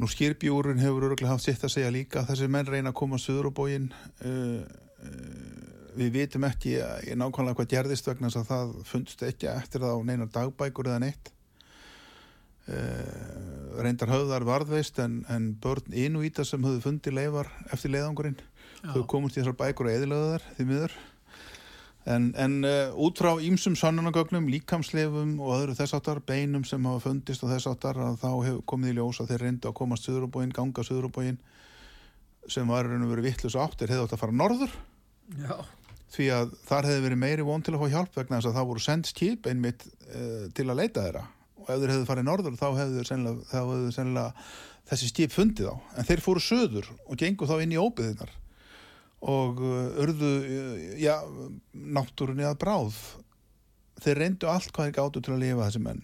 Nú skýrbjúrin hefur öruglega haft sitt að segja líka, þessi menn reyna að koma á bógin, uh, uh, við vitum ekki nákvæmlega hvað gerðist vegna þess að það fundst ekki eftir það á neinar dagbækur eða neitt. Uh, reyndar höfðar varðveist en, en börn inúíta sem höfðu fundið leifar eftir leiðangurinn þau komast í þessar bækur og eðilöðu þar því miður en, en uh, út frá ímsum sannunagögnum líkamsleifum og öðru þessáttar beinum sem hafa fundist og þessáttar að þá hefur komið í ljós að þeir reyndu að komast söðurubóin, ganga söðurubóin sem var raun og verið vittlust áttir hefði átt að fara norður. Já. því að þar hefði verið meiri von til að fá hjálp vegna þess að það voru sendt skip einmitt uh, til að leita þeirra. Og ef þeir hefðu farið norður þá hefðu sennilega, sennilega þessi skip fundið á en þeir fóru söður og gengu þá inn í óbyðinar og uh, urðu uh, já, náttúrunni að bráð. Þeir reyndu allt hvað þeir gáttu til að lifa þessi menn.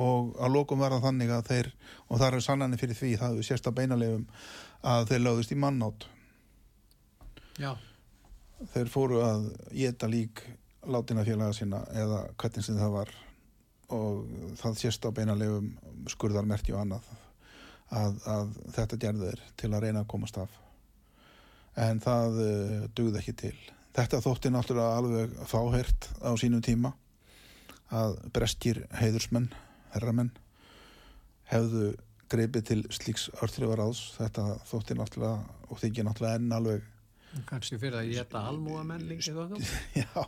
Og að lokum var það þannig að þeir og það er sannanir fyrir því það hefur sérst að beinaleifum að þeir lögðust í mannátt Já. þeir fóru að geta lík látina félaga sína eða hvernig sem það var. Og það sést á beinalefum skurðarmerki og annað að, að þetta gerðu þeir til að reyna að komast af en það uh, dugði ekki til. Þetta þótti náttúrulega alveg fáhært á sínum tíma að breskir heiðursmenn herramenn hefðu greipið til slíks örþrifar áðs þetta þótti náttúrulega og þykja náttúrulega enn alveg kannski fyrir að geta almúa menn líka þóttum já,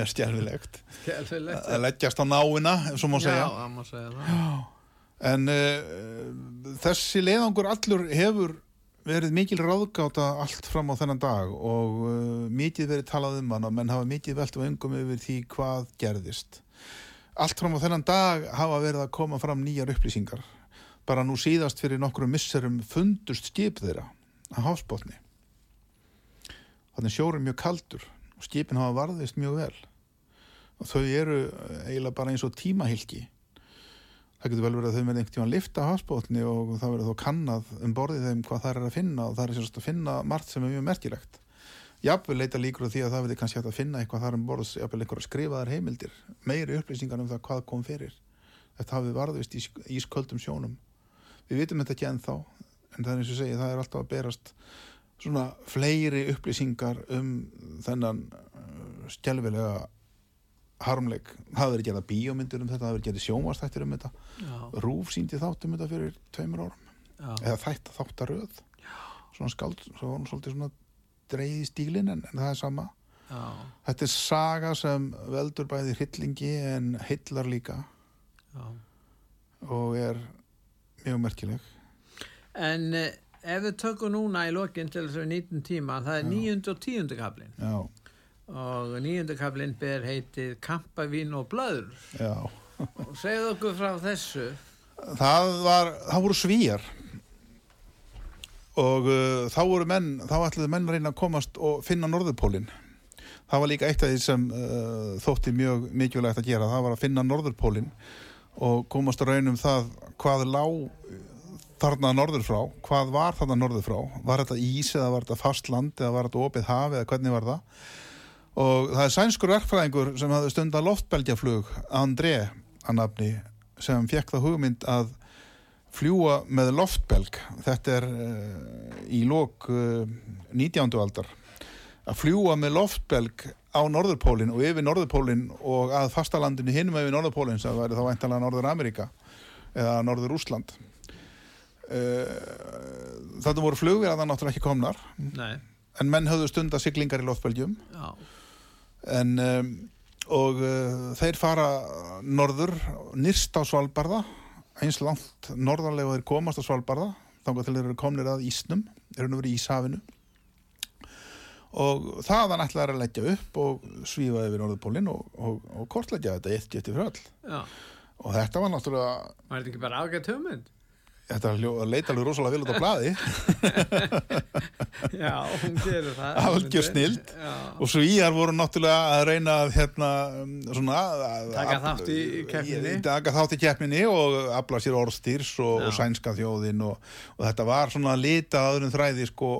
er stjálfilegt Skelfilegt. að leggjast á náina ef svo má segja. Já, það má segja það. en uh, þessi leiðangur allur hefur verið mikil ráðgáta allt fram á þennan dag og uh, mikið verið talað um hann og menn hafa mikið velt og engum yfir því hvað gerðist. Allt fram á þennan dag hafa verið að koma fram nýjar upplýsingar. Bara nú síðast fyrir nokkru misserum fundust skip þeirra á hafsbótni þannig sjórum mjög kaldur og skipin hafa varðist mjög vel. Og þau eru eiginlega bara eins og tímahylki það getur vel verið að þau með einhvern tíma að lifta hafsbótni og það verður þó kannað um borðið þeim hvað það er að finna og það er sérst að finna margt sem er mjög merkilegt. Jafnvel leita líkur á því að það verður kannski að finna eitthvað þar um borðs, jafnvel einhverja skrifaðar heimildir meiri upplýsingar um það hvað kom fyrir. Þetta hafi varðist í ísköldum sjónum. Við vitum þetta ekki ennþá en það er eins og segi, það er alltaf að berast svona fleiri upplýsingar um þennan uh, stjálfilega harmleik, það verið gerða bíómyndir um þetta, það verið gerði sjónvastættir um þetta. Já, Rúf síndi þátt um þetta fyrir tveimur árum. Já, eða þætt þáttaröð. Svona skáld, svo var hún svolítið svona dreið í stílinn en, en það er sama. Já, þetta er saga sem veldur bæði hryllingi en hillar líka. Og er mjög merkileg. En eh, ef við tökum núna í lokin til þess að við nýtum tíma, það er Já. níundu og tíundu kaplinn já, og níundu kaplinn ber heitið Kampavín og blöður já. Og segðu okkur frá þessu. Það var, það voru svíjar og uh, þá voru menn, þá ætluðu menn reyna að komast og finna norðurpólinn. Það var líka eitt af því sem uh, þótti mjög mikilvægt að gera, það var að finna norðurpólinn og komast að raunum það hvað lá þarna norður frá, hvað var þarna norður frá. Var þetta ís eða var þetta fast land eða var þetta opið haf eða hvernig var það og það er sænskur verkfræðingur sem hafði stundar loftbelgjaflug André að nafni sem fekk það hugmynd að fljúa með loftbelg. Þetta er uh, í lók uh, 19. aldar. Að fljúa með loftbelg á Norðurpólinn og yfir Norðurpólinn og að fastalandinu hinum yfir Norðurpólinn sem væri þá væntalega Norður Amerika eða Norður Úsland uh, þetta voru það náttúrulega ekki komnar. Nei, en menn höfðu stunda siglingar í loftbelgjum. Já, en um, og uh, þeir fara norður nýrst á Svalbarða eins langt norðarlega og þeir komast á Svalbarða þannig til þeir eru komnir að Ísnum þeir eru nú verið í Ísafinu og þaðan ætlaði að leggja upp og svífa yfir Norðurpólinn og, og, og kortleggja þetta eitt getið öll. Já. Og þetta var náttúrulega Var þetta ekki bara ágætt hugmynd? þetta leita alveg rosalega vel út á blaði Já, hún gerir það Algjör snilld. Já, og svo íjar voru náttúrulega að reyna að hérna um, svona að- Taka að- þátt í keppninni. í- taka þátt í keppninni og afla sér orðstýrs og, og sænska þjóðin og, og þetta var svona lita öðrum þræði sko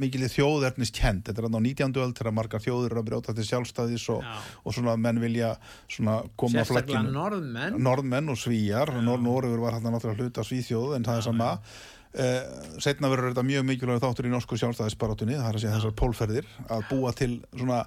mikil þjóðernis kend þetta er hann á 19. öld þegar margar þjóður eru að brjóta til sjálfstæðis og, og svona menn vilja svona koma á sérstaklega flagginu norðmenn. Norðmenn og svíjar Norður var hann náttúrulega hluta svíþjóð en það er sama setna verður þetta mjög mikilvæg þáttur í norsku sjálfstæðisbarátunni það er að segja þessar pólferðir að búa til svona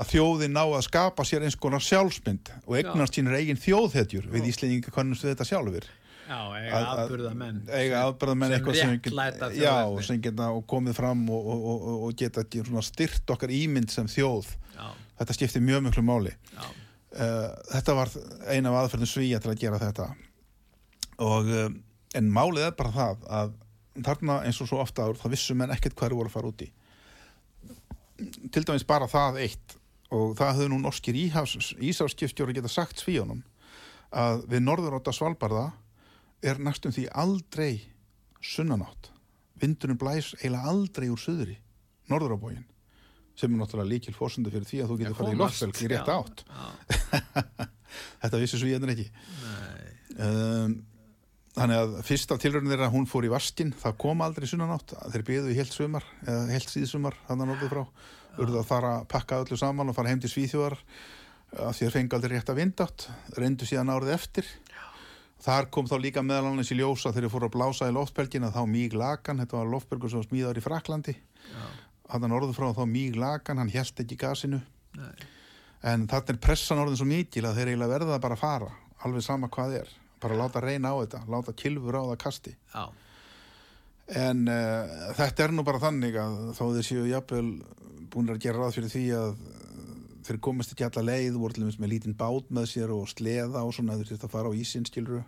að þjóðin ná að skapa sér eins konar sjálfsmynd og eignast sínir eigin þjóðhetjur við Íslendinga kannumst við þetta sjálfur Já, eiga Að- að- afburða menn eiga afbyrðamenn Sem eitthvað sem get, já, sem geta komið fram og, og, og, og geta styrt okkar ímynd sem þjóð. Já, þetta skiptir mjög miklu máli. Já, uh, þetta var eina af aðferðin svíja til að gera þetta. Og uh, en málið er bara það að þarna eins og svo ofta áður það vissu menn ekkert hvað eru voru að fara út í til dæmis bara það eitt og það höfðu nú norskir ísáskipstjóri geta sagt svíjónum að við norðuróta Svalbarða er næstum því aldrei sunnanátt. Vindurinn blæs eiginlega aldrei úr suðri norðuróbógin sem er náttúrulega líkil fórsundi fyrir því að þú getur farið í loftvelg í rétt átt. Þetta vissi svíjarnir ekki. Nei, Um, þannig að fyrsta tilraunin þeirra hún fór í vaskin, það kom aldrei sunnanátt. Þeir byggðu í heilt sumar, eða heilt síðsumar, þannig að norðið frá. Urðu að fara að pakka öllu saman og fara heim til Svíþjóðar að því þeir fengi aldrei rétt að vindátt, reyndu síðan árið eftir. Þar kom þá líka meðal annars í ljósa þegar þeir fóru að blása í loftbelgina þá Míg Lagan, þetta var loftbelgur sem var smíðar í Fraklandi. já, Hann norður frá þá Míg Lagan, hann hjælt ekki gasinu. nei, En þarna er pressan orðin svo mikil að þeir eiginlega verða bara að fara, alveg sama hvað er. Bara láta reyna á þetta, láta kilfur á það kasti. já, En uh, þetta er nú bara þannig að þó þeir séu jafnvel búin að gera ráð fyrir því að uh, þeir komast ekki alla leið, voru til dæmis með lítinn bát með sér og sleða og svona þeir þurft að fara á ísinn skiluru.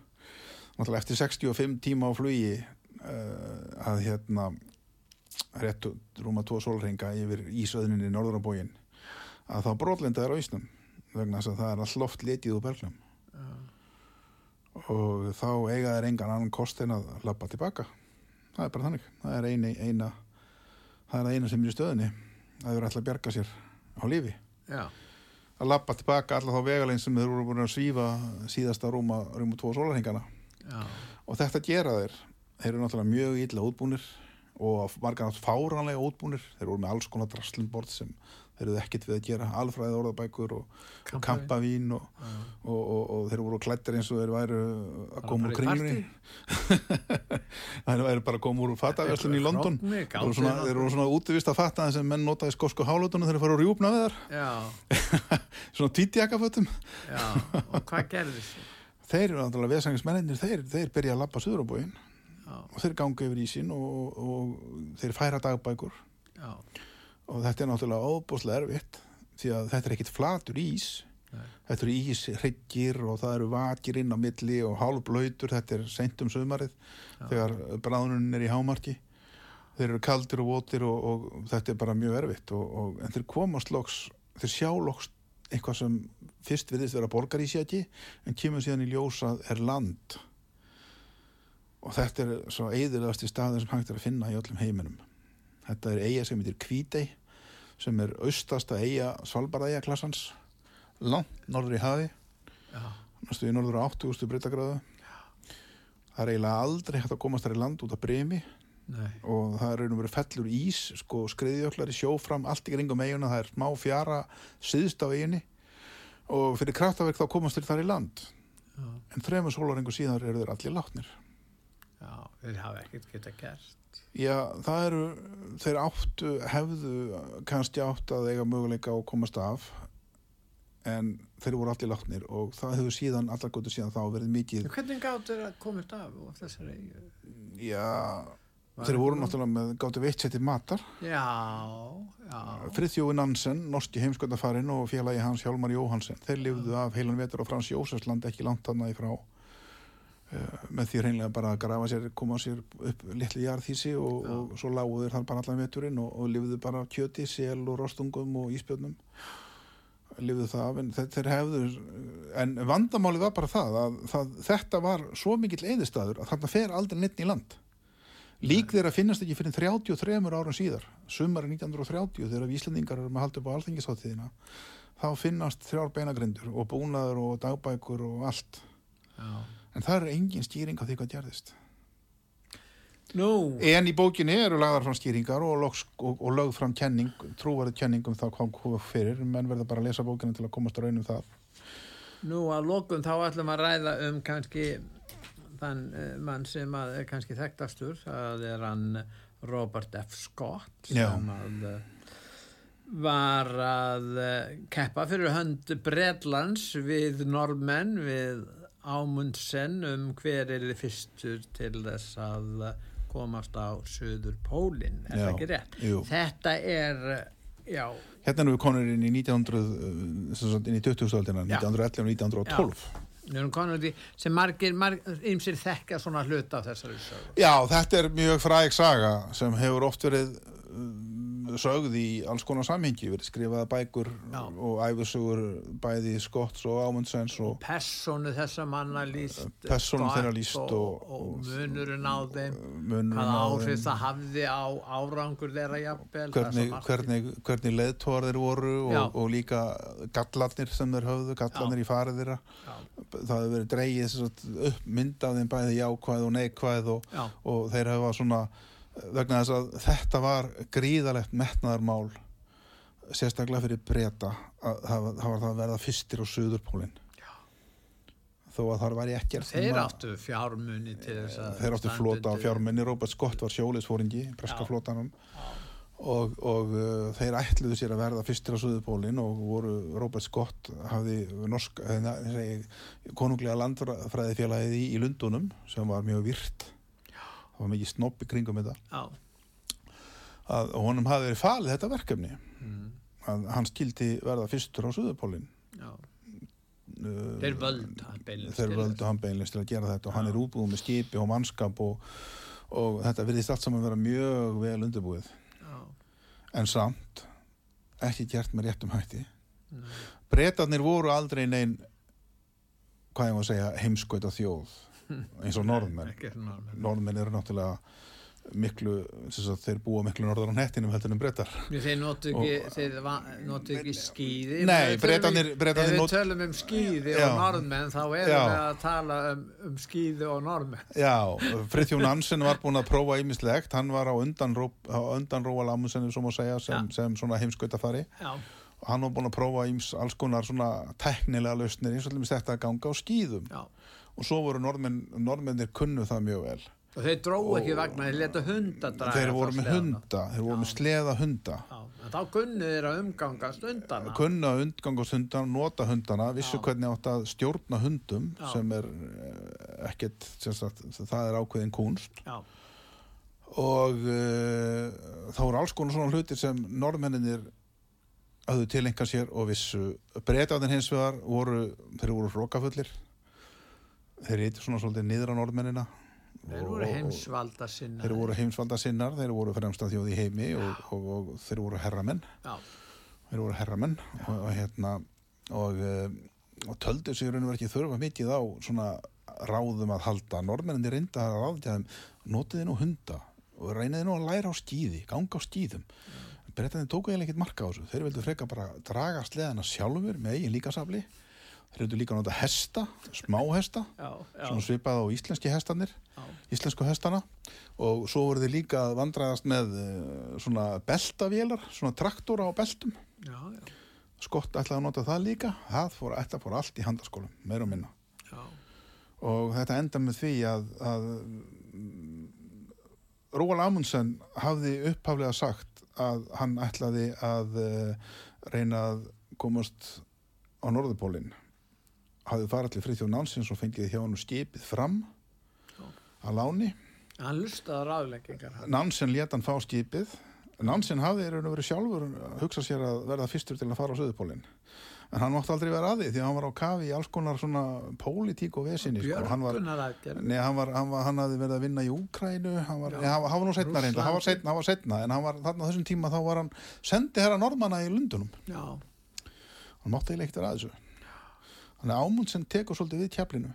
Náttúrulega eftir 65 tíma á flugi uh, að hérna rétt rúma tvo sólringa yfir ísöðninni norður á bóginn að þá brotlenda er á ísnum vegna þess að það er allt loft letið úr berglum og þá eiga þeir engan annan kost en að lappa tilbaka. Það er bara þannig. Það er eina, eina það er það eina sem er í stöðinni að þeir ætla að bjarga sér á lífi. Já, að lappa tilbaka alla þá vegalegin sem þeir voru búin að svífa síðasta rúma, rúma tvo sólarhengana og þetta gera þeir. Þeir eru náttúrulega mjög illa útbúnir og margar nátt fáranlega útbúnir. Þeir voru með alls konar draslinbord sem þeir eru ekkert við að gera alfræði orðabækur og, Kampavín. og, og, og, og þeir voru klættir eins og þeir væru að koma úr kringlunni. þeir væru bara að koma úr fataverslun í London. þeir voru svona, svona útivist að fatta sem menn notaði skosku hálótunum þegar þeir fara að rjúpna við þar svona tvítjakafötum já, og hvað gerðist? þeir eru náttúrulega veðsangismennir þeir, þeir byrja að lappa suðurabóin Já, og þeir ganga yfir ísin og, og þeir færa dagbækur. Já, og þetta er náttúrulega óbúslega erfitt því að þetta er ekkit flatur ís Nei. þetta eru íshryggir og það eru vakir inn á milli og hálfblöytur þetta er seint um sömarið Já. þegar bráðunin er í hámarki þeir eru kaldir og votir og, og þetta er bara mjög erfitt og, og, en þeir komast loks, þeir sjá loks eitthvað sem fyrst virðist vera borgarísjaki en kemur síðan í ljósa er land og þetta er svo eðilegast í staðin sem hægt er að finna í öllum heiminum þetta er eiga sem heitir Kvítei sem er austasta eiga Svalbardæja klassans langt norður í hafi næstu í norður á 80.000 breytagráðu það er eiginlega aldrei hægt að komast þar í land út af bremi Nei. og það er raun og verið fellur ís sko skriðjöklar í sjó fram allt í kringum eiguna, það er smá fjara síðst á eiginni og fyrir kraftaverk þá komast þeir þar í land. Já. en þremur sólaringu síðan eru þeir allir látnir Já, þeir hafa ekkert geta gert. Já, það eru, þeir áttu, hefðu kannski átt að eiga möguleika að komast af en þeir voru allir látnir og það hefur síðan, allar góttu síðan þá verið mikið, hvernig gáttu þeir að komast af og þessari já, Var þeir voru náttúrulega með gáttu veitt til matar. Já, já. Friðþjófi Nansen, norski heimsköldafarinn og félagi hans Hjálmar Jóhansen, þeir lifðu af heilan vetur á Frans Jósefsland ekki langt þarna í frá með því reynlega bara að grafa sér, koma sér upp litli jarðhísi og, og svo lágu þeir þar bara allan veturinn og, og lifðu bara kjöti, sel og rostungum og íspjörnum lifðu það af en þeir, hefðu en vandamálið var bara það að það, þetta var svo mikill eðistæður að þarna fer aldrei neitt í land. Lík þeirra finnast ekki fyrir 33 árum síðar. Sumari 1930 þegar við Íslandingar erum að halda upp á alþengisáttíðina þá finnast þrjár beinagrindur og búnaður og dagbækur og allt. Já. En það er engin stýring á því hvað gerðist. Nú, en í bókinni eru lagðar fram stýringar og, loks, og, og lögð fram kenning trúvarið kenning um það hvað kom fyrir. Menn verða bara að lesa bókina til að komast að raunum það. Nú að lokum þá ætlum að ræða um kannski þann uh, mann sem að er kannski þekktastur, það er hann Robert F. Scott Já. sem að uh, var að uh, keppa fyrir hönd Bredlands við normenn við Ámundsen um hver er þið fyrstur til þess að komast á Suður Pólinn, er Já, það ekki rétt? jú. Þetta er, já, hérna erum við konur inn í 1900 uh, sem sagt, inn í 2000-öldina, Já. 1911 og 1912 Við erum konur út í sem margir, margir ymsir þekka svona hluta af þessari sögu. Já, þetta er mjög fræg saga sem hefur oft verið sögð í alls konar samhengi, verið skrifaða bækur Já. og æfisugur bæði Skotts og Ámundsens og Persónu þessa manna líst. Þeirra lýst og, og- og, og- munurinn á þeim. munurinn Hvaða áhrif það hafði á árangur þeirra jafnvel. er hvernig, hvernig, hvernig leðtóar þeir voru Já. og, og líka gallarnir sem þeir höfðu, gallarnir í farið þeirra Já, það hefur verið dreigið upp mynd af þeim bæði jákvæð og neikvæð og, já, og þeir hafa svona vegna þess að þetta var gríðalegt metnaðarmál sérstaklega fyrir breyta að það var það að verða fyrstir á Suðurpólinn. Þó að það var ekkert þeir áttu fjármunni til þess að þeir áttu flota fjármenni Robert Scott var sjóliðsfóringi breska flotanum. Og, og uh, þeir ætluðu sér að verða fyrstir á Suðurpólinn og voru Robert Scott hafði norsk, segi, konunglega landfræðifélagið í, í Lundunum sem var mjög virt var mikið snopp í kringum þetta. Já, að honum hafi verið falið þetta verkefni. Mm, að hann skildi verða fyrstur á Suðurpólinn. Já. Uh, Þeir völdu hann beinlínis þeir völdu hann beinleins til að gera þetta og hann Já. er útbúið með skipi og mannskap og, og þetta virðist allt saman vera mjög vel undirbúið. Já, en samt ekki gert með réttum hætti. Nei, breytarnir voru aldrei neinn hvað ég að segja heimskauta þjóð eins og norðmenn ekki norðmenn. norðmenn eru náttúrulega miklu, sem sagt, þeir búa miklu norðar á hettinum heldur en breytar Þeir notu ekki, þeir va- notu ekki skíði. Nei, Bretarnir Ef við not- tölum um skíði Já. og norðmenn þá erum Já. við að tala um, um skíði og norðmenn. Já, Friðjón Nansen var búin að prófa ýmislegt, hann var á undan, ró, á undan Lamunsen sem að segja sem, sem svona heimskautafari Já, og hann var búin að prófa íms alls konar svona teknilega lausnir eins og allir þetta að ganga á skýðum já. Og svo voru norðmenn, norðmennir kunnu það mjög vel Og þeir dróu ekki vagnar, þeir leta hunda draga. þeir voru með hunda, þeir voru með sleða hunda Já, en þá kunnu þeir að umgangast undana. kunna að undgangast hundana, nota hundana vissu Já. hvernig átt að stjórna hundum Já. sem er eh, ekkert sem sagt, það er ákveðin kunst Já, og uh, þá eru alls konar svona hlutir sem norðmenninir höfðu tilenga sér og vissu breytaðin hins vegar voru þeir voru hrókafullir þeir eitthvað svona svolítið niður á norðmennina. Þeir voru heimsvalda sinna. þeir voru heimsvalda sinnar þeir voru fremsta þjóð í heimi og, og, og þeir voru herramenn. Já, þeir voru herramenn og, og hérna og, og töldu sig raun og verið ekki þurfa mikið á svona ráðum að halda. Norðmenninni reynda að ráðja þeim notiði nú hunda og reyniði nú að læra á skíði ganga á skíðum. Breytaði tóku eiginlega ekkert marka á þessu. Þeir vildu freka bara draga sleðana sjálfur með eigin líkasafli eru líka að nota hesta, smáhesta já, já, svona svipað á íslenski hestanir já, íslensku hestana. Og svo voru þeir líka að vandræðast með uh, svona beltavélar, svona traktora á beltum. Já, já, skott ætlaði að nota það líka. Það fór, fór allt í handaskólum, meira og minna. Já, og þetta enda með því að, að Róal Amundsen hafði upphaflega sagt að hann ætlaði að uh, reyna að komast á Norðupólinn hafði farið til Frithjóð Nánsins og fengið hjá hann skipið fram Já. að láni. Hann lustaði ráðleggingar hann, Nansen let hann fá skipið. Nansen hafði raun og verið sjálfur hugsað sér að verða fyrstur til að fara á Suðupólinn en hann mátti aldrei vera að því að hann var á kafi í alls konar svona pólitík og vesinni sko. hann hann, hann, hann hafði verið að vinna í Úkrænu hann var, Já. hann var, nú setna reynda hann var setna, var setna en hann var þarna þessum tíma þá var hann sendi herra Normanna í Lundunum já, hann mátti eiginlega ekkert vera að þessu þannig að Ámundsen tekur svolítið við kjaflinu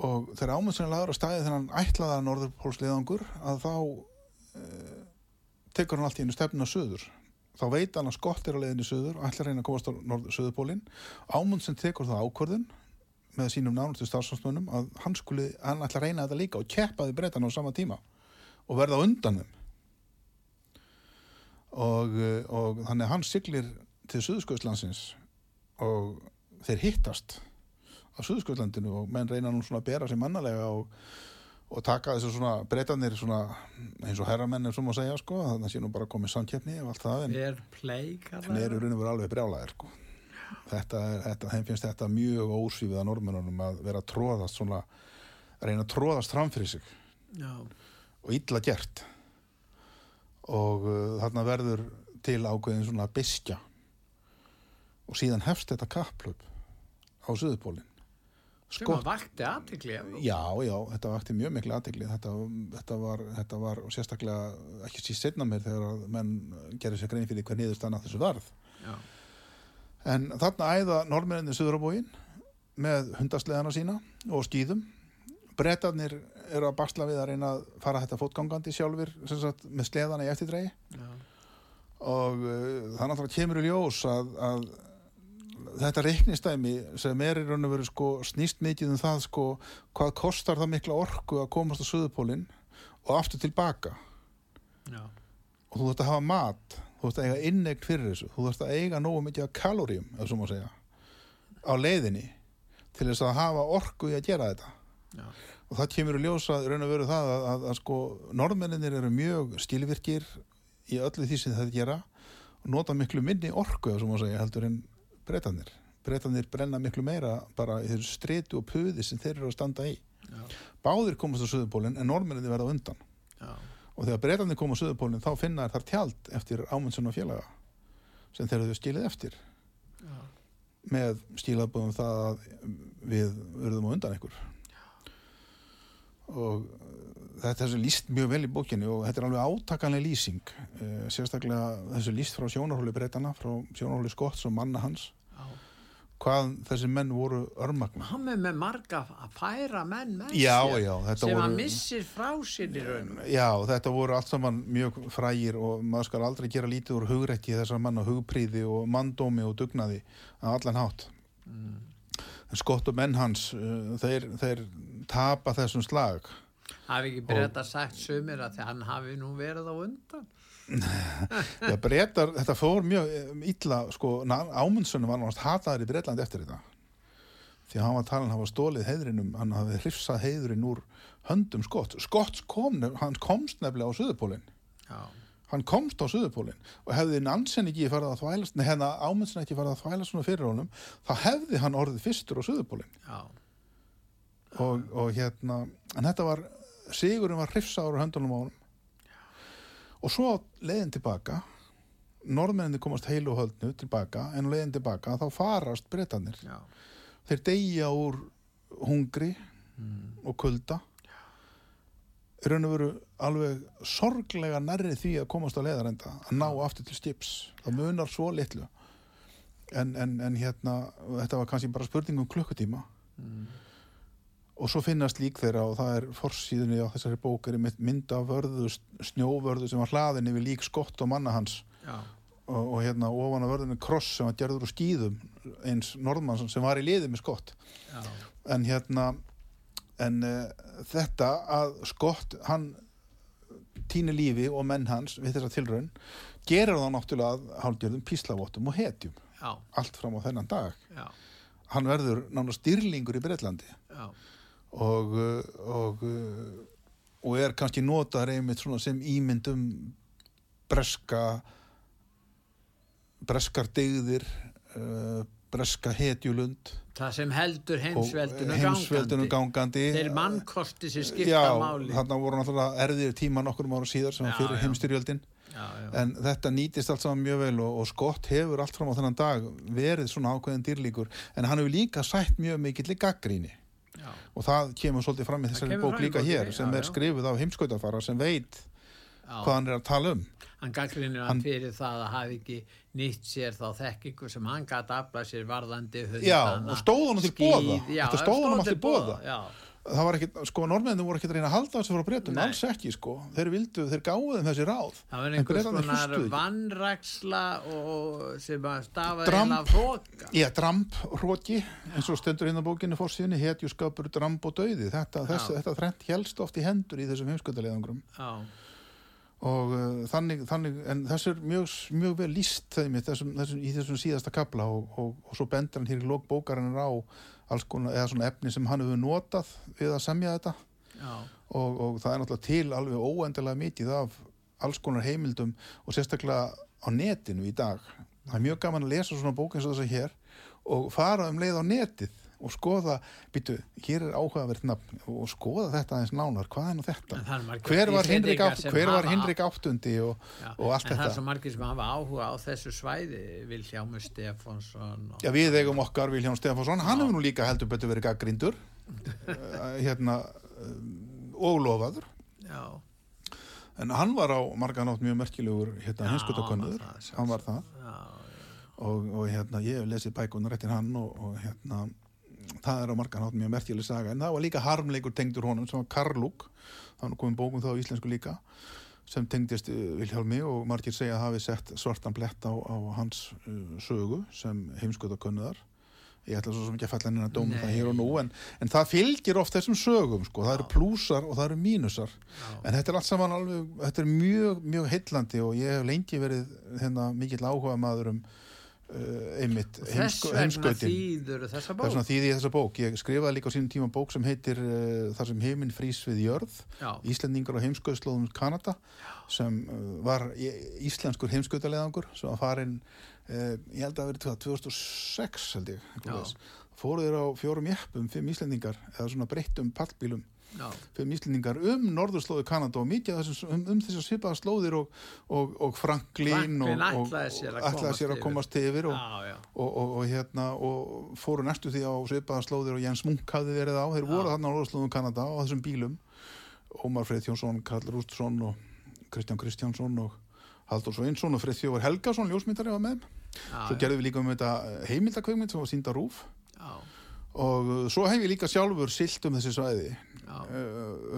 og þegar Ámundsen er laður á staði þegar hann ætlaði að Norðurpólsliðangur að þá e, tekur hann allt í einu stefnuna söður þá veit hann að skott er á leiðinni söður og ætlar að reyna að komast á Suðurpólinn Ámundsen tekur það ákvörðun með sínum nánustu starfsfólksmönnum að hann skuli, hann ætla að reyna þetta líka og keppaði breytan á sama tíma og verða undan þeim. Og, eh, og þannig að hann siglir til Suðurskauðslandsins og þeir hittast á Suðurskauðslandinu og menn reyna nú svona að bera sig mannalega og, og taka þessu svona breytanir svona eins og herramenn er sem að segja sko þannig að sé nú bara komið samkeppni og allt það en, kallaði eru raun og veru alveg brjálæðir sko. Þetta er, þetta, þeim finnst þetta mjög ósvífið að normennunum að vera að tróðast svona, reyna að tróðast fram fyrir sig. Já, og illa gert. Og uh, þarna verður til ákveðin svona biskja og síðan hefst þetta kapplöp á Suðupólinn sem að vakti aðtikli Já, já, þetta vakti mjög miklu aðtegli þetta, þetta, var, þetta var sérstaklega ekki síst setna mér þegar að menn gerir sér grein fyrir hver niðurstanna þessu varð. Já, En þarna æða normenninni Suðurabóin með hundasleðana sína og skýðum. Bretarnir eru að basla við að reyna að fara þetta fótgangandi sjálfur sagt, með sleðana í eftirdregi og uh, það náttúrulega kemur í ljós að, að þetta reiknistæmi sem er í raun og veru sko, snýst mikið um það sko, hvað kostar það mikla orku að komast á Suðupólinn og aftur tilbaka. Já, og þú þarft að hafa mat þú þarft að eiga innegn fyrir þessu þú þarft að eiga nógu mikið af segja á leiðinni til þess að hafa orku í að gera þetta. Já, og það kemur í ljósa raun og veru það að, að, að sko norðmenninir eru mjög skilvirkir í öllu því sem þetta gera og nota miklu minni orku heldur en breytanir breytanir brenna miklu meira bara í þessu stretu og puði sem þeir eru að standa í. Já, báðir komast á Suðupólinn en norðmenninir verða undan. Já, og þegar breytanir koma á Suðupólinn þá finna þær þar tjald eftir Ámundsson og félaga sem þeir eru skilið eftir. Já, með stílabóðum það að við verðum á undan ykkur og uh, þetta er líst mjög vel í bókinni og þetta er alveg átakanlega lýsing. Uh, sérstaklega þessu líst frá sjónarhóli breytana frá sjónarhóli Skotts og manna hans. Hvað þessi menn voru örmagna hann er með marga að færa menn með sér sem voru að missir frá sér í raun Já, þetta voru allt saman mjög frægir og maður skal aldrei gera lítið úr hugrekki þessar manna hugpríði og manndómi og dugnaði á allan hátt. mm. En Skott og menn hans, uh, þeir, þeir tapa þessum slag. hafi ekki breyta sagt sumir að hann hafi nú verið á undan Já, breytar, þetta fór mjög um, illa, sko, Ámundsson var náttúrulega hataður í Breitlandi eftir þetta. Því að hann var talin að hafa stólið heiðrinum, hann hafði hrifsað heiðrin úr höndum Skott. Skott kom, hann komst nefnilega á Suðupólinn. hann komst á Suðupólinn og hefði Nansen ekki farið að þvælast nei, hérna Ámundsen ekki farið að þvælast svona fyrir honum þá hefði hann orðið fyrstur á Suðupólinn og, og hérna en þetta var, Sigurinn var hrifsaður á höndunum á honum og svo leiðin tilbaka norðmenninni komast heilu höldnu tilbaka en leiðin tilbaka þá farast breytanir þeir deyja úr hungri mm. og kulda. Raun og veru alveg sorglega nærri því að komast á leiðarenda að ná aftur til skips. Það munar svo litlu. En, en, en hérna þetta var kannski bara spurning um klukkutíma. Mm. Og svo finnast lík þeirra og það er forsíðunni á þessari bók einmitt mynd af vörðu, snjóvörðu sem var hlaðin yfir lík skott og manna hans. Og, og hérna ofan að vörðinu kross sem var gerður úr skýðum eins Norðmann sem var í liði með skott. Já, en hérna en uh, þetta að skott hann týni lífi og menn hans við þessa tilraun gerir það náttúrulega að hálfgjörðum píslavottum og hetjum já, allt fram á þennan dag. Já, hann verður nána styrlingur í Breitlandi já, og, uh, og, uh, og er kannski notaður einmitt svona sem ímyndum breska breskar degðir uh, breska hetjulund. Það sem heldur heimsveldunum gangandi. gangandi. Þeir mannkosti sem skipta Já, máli. þarna voru náttúrulega erðir tíma nokkur ára síðar sem Já, fyrir heimstyrjöldin en þetta nýtist allt saman mjög vel og, og Skott hefur allt fram á þennan dag verið svona ákveðin dýrlíkur. En hann hefur líka sætt mjög mikill í gaggríni já, og það kemur svolítið fram í þessari bók líka bókinni, hér sem já, er skrifuð af heimskautafara sem veit hvað hann er að tala um. Hann gaggrinir hann fyrir það að hafi ekki nýtt sér þá þekkingu sem hann gæti aflað sér varðandi hundana Já, og stóð honum til boða. já, Þetta stóð honum allt til boða. já, það var ekki, sko, normennin voru ekki að reyna að halda þessu frá breytum, Nei. alls ekki, sko. Þeir vildu, þeir gáðu þeim þessi ráð. Það var einhvers konar vannræksla og sem að stafa eða fóka Já, dramb, hróki, eins og stendur inn á bókinni fórsíðinni, hetjuskapur, dramb og dauði. Þetta, þetta þrennt helst oft í hendur í þessum heimskautaleðangrum já, og uh, þannig, þannig, en þessu er mjög, mjög vel líst þeim í þessum, þessum, í þessum síðasta kapla og, og, og svo bendur hann hér í lók bókarinn á alls konar, eða svona efni sem hann hefur notað við að semja þetta. Og, og það er náttúrulega til alveg óendalega mikið af alls konar heimildum og sérstaklega á netinu í dag. Það er mjög gaman að lesa svona bók eins og þess að hér og fara um leið á netið og skoða, býtu, hér er áhugavert nafn og skoða þetta aðeins nánar hvað er nú þetta? Hver var Hinrik, átt, hver var Hinrik áttundi og, já. og allt en það er þetta? svo margir sem hafa áhuga á þessu svæði Vilhjámu Stefánsson og... Já, við eigum okkar Vilján Stefánsson, hann hefur nú líka heldur betur verið gaggrindur hérna um, og lofaður já, en hann var á marganátt mjög merkilegur hérna Já, hinskotakönnur, hann var það, það já, og, og hérna ég hef lesið bækunar eftir hann og, og hérna það er á marganátt mjög merkileg saga en það var líka harmleikur tengdur honum sem var Karlúk nú komið bókum þá á íslensku líka sem tengdist uh, Vilhjálmi og margir segja að hafi sett svartan blett á, á hans uh, sögu sem heimskotakönnuðar ég ætla svo sem ekki að falla henni að dóma Nei. það hér og nú en, en það fylgir oft þessum sögum sko. það eru plúsar og það eru mínusar já. en þetta er allt saman alveg þetta er mjög, mjög heillandi og ég hef lengi verið hérna, mikill áhuga maður um uh, einmitt þess vegna heimskautin. bók. svona þýði þessa bók. Ég skrifaði líka á sínum tíma bók sem heitir uh, þar sem heiminn frýs við jörð já, Íslendingar á heimskauðslóðum Kanada sem uh, var íslenskur heimskautaleðangur sem var farin uh, ég held að verið 2006 held ég eitthvað Já. þess. fóru þeir á fjórum jeppum, fimm Íslendingar eða svona breyttum pallbílum já, fimm Íslendingar um norðurslóðu Kanada og mikið um, um þessar svipaða slóðir og, og, og Franklin, Franklin og, og, ætlaði sér að ætlaði sér að komast yfir og, og, og, og, hérna, og fóru næstu því á svipaða slóðir og Jens Munk hafði verið á. Þeir Já. voru þarna á norðurslóðum Kanada á þessum bílum. Ómar Freyþjónsson, Karl Rústsson og Kristján Kristjánsson og Haldur Sveinsson og Freyþjófur Helgason ljósmyndari var með. Já, svo gerðum við líka um þetta heimildakveikmynd sem var sínda rúf já, og uh, svo hef ég líka sjálfur silt um þessi svæði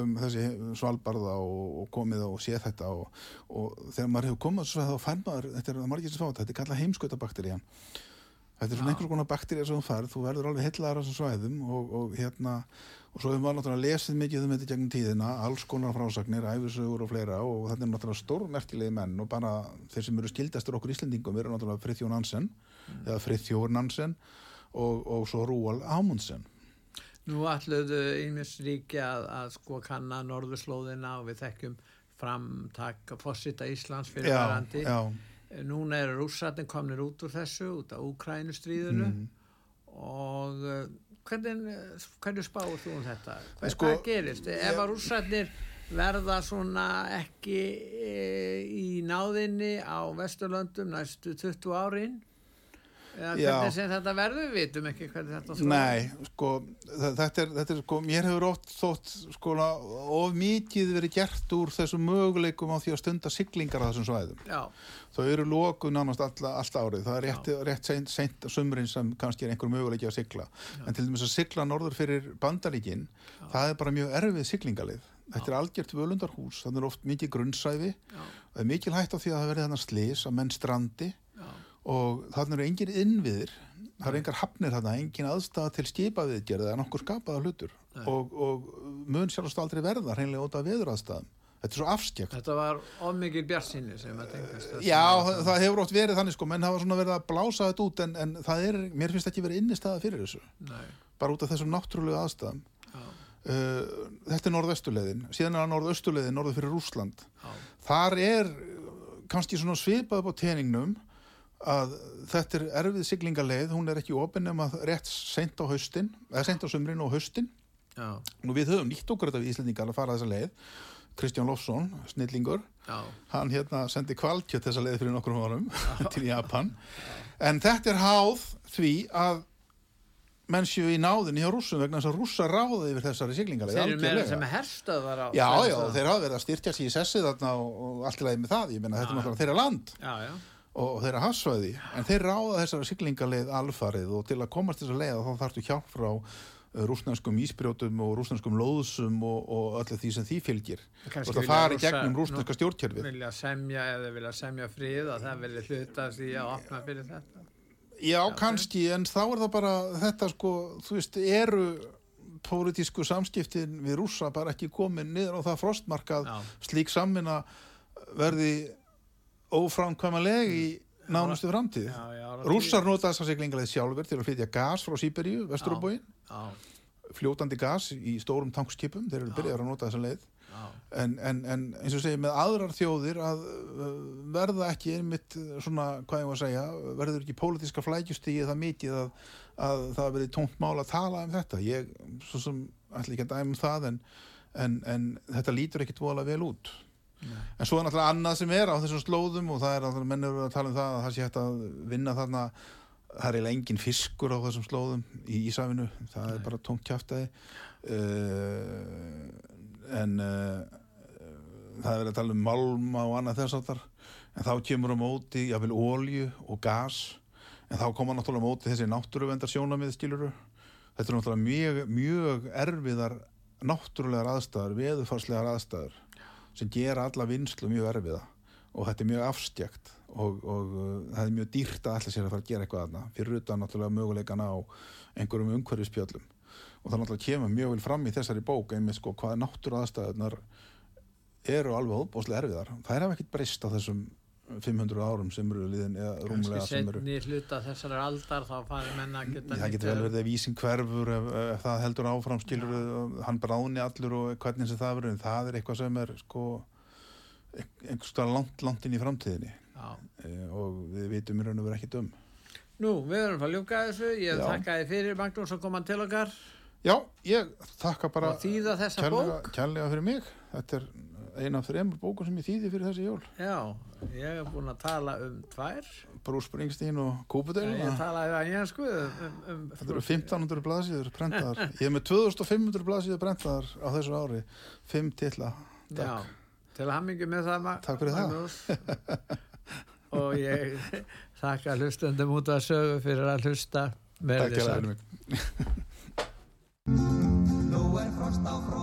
um þessi svalbarða og, komið og séð þetta og, og þegar maður hefur komið þessu svæði þá fær maður, þetta er margir sem fá þetta, þetta er kallað heimskautabakterían þetta er svona einhvers konar bakteríja sem þú færð, þú verður alveg hellaðar á þessum svæðum og, og hérna og svo hefur maður náttúrulega lesið mikið um þetta gegnum tíðina alls konar frásagnir, æfisögur og fleira og þetta er náttúrulega stórmerkilegi menn og bara þeir sem eru skildastur okkur Íslendingum eru náttúrulega Frithjón Nansen eða Frithjór Nansen og, og svo Rúal Ámundsen Nú ætluðu Ímis ríki að, að sko kanna norðurslóðina og við þekkjum framtak fórsita Íslands fyrir verandi. Núna eru rússatinn komnir út úr þessu, út af Úkrænustríðinu Mhm. og uh, hvernig, hvernig spáur þú um þetta? Hvað, Sko, hvað gerist? Ef að rússatnir verða svona ekki e, í náðinni á Vesturlöndum næstu 20 árin? Eða Já. hvernig sem þetta verður, við vitum ekki hvernig þetta þróast. Nei, sko, þetta er, þetta er sko, mér hefur oft þótt, sko, of mikið verið gert úr þessum möguleikum á því að stunda siglingar á þessum svæðum. Já, Þau eru loku nánast allt árið. Það er rétt, rétt seint, seint sumrin sem kannski er einhver möguleiki að sigla. En til dæmis að sigla norður fyrir bandaríkin, það er bara mjög erfið siglingalið. þetta er algjört völundarhús, þannig er oft mikið grunnsæfi já, það er mikil hætt á því að það verði þannig slis að menn strandi já, og þannig eru engin innviðir það eru engar hafnir þarna, engin aðstæða til skipaviðgerð eða nokkur skapaða hlutur. Og, og mun sjálfst aldrei verða hreinlega út af veðuraðstæðum þetta er svo afskjækt þetta var of mikið bjarsinni sem að tengast. Já, það, það hefur oft verið þannig sko, menn hafa svona verið að blása þetta út en, en það er, mér finnst ekki verið innistæða fyrir þessu, Nei, bara út af þessum náttúrulega aðstæðum. Uh, þetta er norðvestuleiðin, síðan er það norðaustuleiðin, norður fyrir Rússland. já, Þar er kannski svona svipað upp á teningnum að þetta er erfið siglingaleið, hún er ekki opinn nema rétt seint á haustin, eða seint á sumrin og haustin. já, Nú við höfum nýtt okkur þetta við Íslandingar að fara þessa leið. Kristján Lofsson, snillingur, já, hann hérna sendi kvalkjöt þessa leið fyrir nokkrum árum til Japan. En þetta er háð því að menn séu í náðinni hjá rússum vegna þess að rússa ráði yfir þessari siglingarleið þeir eru meira sem herstöðvar á Já, já, þeir hafa verið að styrkja sér í sessi þarna og, allt í lagi með það, ég meina þetta er náttúrulega þeirra land. Já, já, og, þeirra hafsvæði, en þeir ráða þessari siglingarleið alfarið og til að komast þessa leið þá þarftu hjálp frá uh, rússneskum ísbrjótum og rússneskum lóðsum og, og öllu því sem því fylgir. Kannski og það fari gegnum rússneska stjórnkerfið. vilja semja eða vilja semja frið að það vilja hlutast í að opna fyrir þetta? Já, kannski, en þá er það bara þetta sko, þú veist, eru pólitísku samskiptin við rússa bara ekki komin niður á það frostmarkað Já. slík samvinna verði óframkvæmaleg í nánustu framtíð. Rússar nota þessa siglingarleið sjálfur til að flytja gas frá Sýberíu, vesturubóin, já, fljótandi gas í stórum tankskipum, þeir eru byrjar að nota þessa leið. En, en, en eins og segja með aðrar þjóðir að uh, verða ekki einmitt svona, hvað ég var að segja, verður ekki pólitíska flækjustíði það mikið að, að það verði tónt mál að tala um þetta. Ég, svo sem, ætla ekki að dæma um það en, en, en þetta lítur ekkit voðalega vel út. Nei. En svo er náttúrulega annað sem er á þessum slóðum og það er að menn eru að tala um það að það sé hægt að vinna þarna. Það er eiginlega engin fiskur á þessum slóðum í Ísafinu, það er bara tómt kjáftæði uh, en uh, það er að tala um málma og annað þess áttar en þá kemur á móti jáfnvel ólju og gas. En þá koma náttúrulega á móti þessi náttúruvendar sjónamið skiluru þetta er náttúrulega mjög, mjög erfiðar náttúrulegar aðstæður, veðufarslegar aðstæður sem gera alla vinslu mjög erfiða og þetta er mjög afstjækt og, og uh, það er mjög dýrt að allir sér að fara að gera eitthvað aðna fyrir utan náttúrulega möguleikana á einhverjum umhverfispjöllum og það náttúrulega kemur mjög vel fram í þessari bók einmitt sko hvaða náttúru aðstæðunar eru alveg óbúslega erfiðar. Það er ekkit breyst á þessum 500 árum sem eru liðin eða rúmlega sem eru. setni hluta þessari aldar þá farið menna að geta það getur vel verið að vísin hverfur ef, ef það heldur áfram skilur hann bráðni allur og hvernig sem það verður en það er eitthvað sem er sko einhvers staðar langt, langt inn í framtíðinni. E, og við vitum í raun og verið ekki dum nú, við erum að ljúka þessu. Ég þakka þið fyrir Magnús að koma til okkar. Já, ég þakka bara kærlega, bók. kærlega fyrir mig. Þetta er eina af þreymur bókum sem ég þýði fyrir þessi jól. Já, ég hef búin að tala um tvær. Bruce Springsteen og Já, Kúpudel ég talaði að ég sko um, um, Þetta eru 1500 blaðsíður prentaðar Ég er með 2500 blaðsíður prentaðar á þessu ári. Fimm titla. Já, Takk. til hamingi með það Takk fyrir það. Og ég þakka hlustendum út að sögu fyrir að hlusta. Takk fyrir mig. Nú er frost á fróni,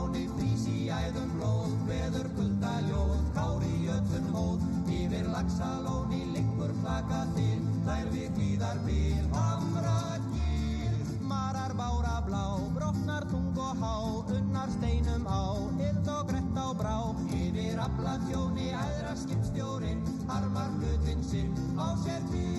yfir afla þjóni, æðra skipstjórin, harmar hlutin sinn, á sér bíl.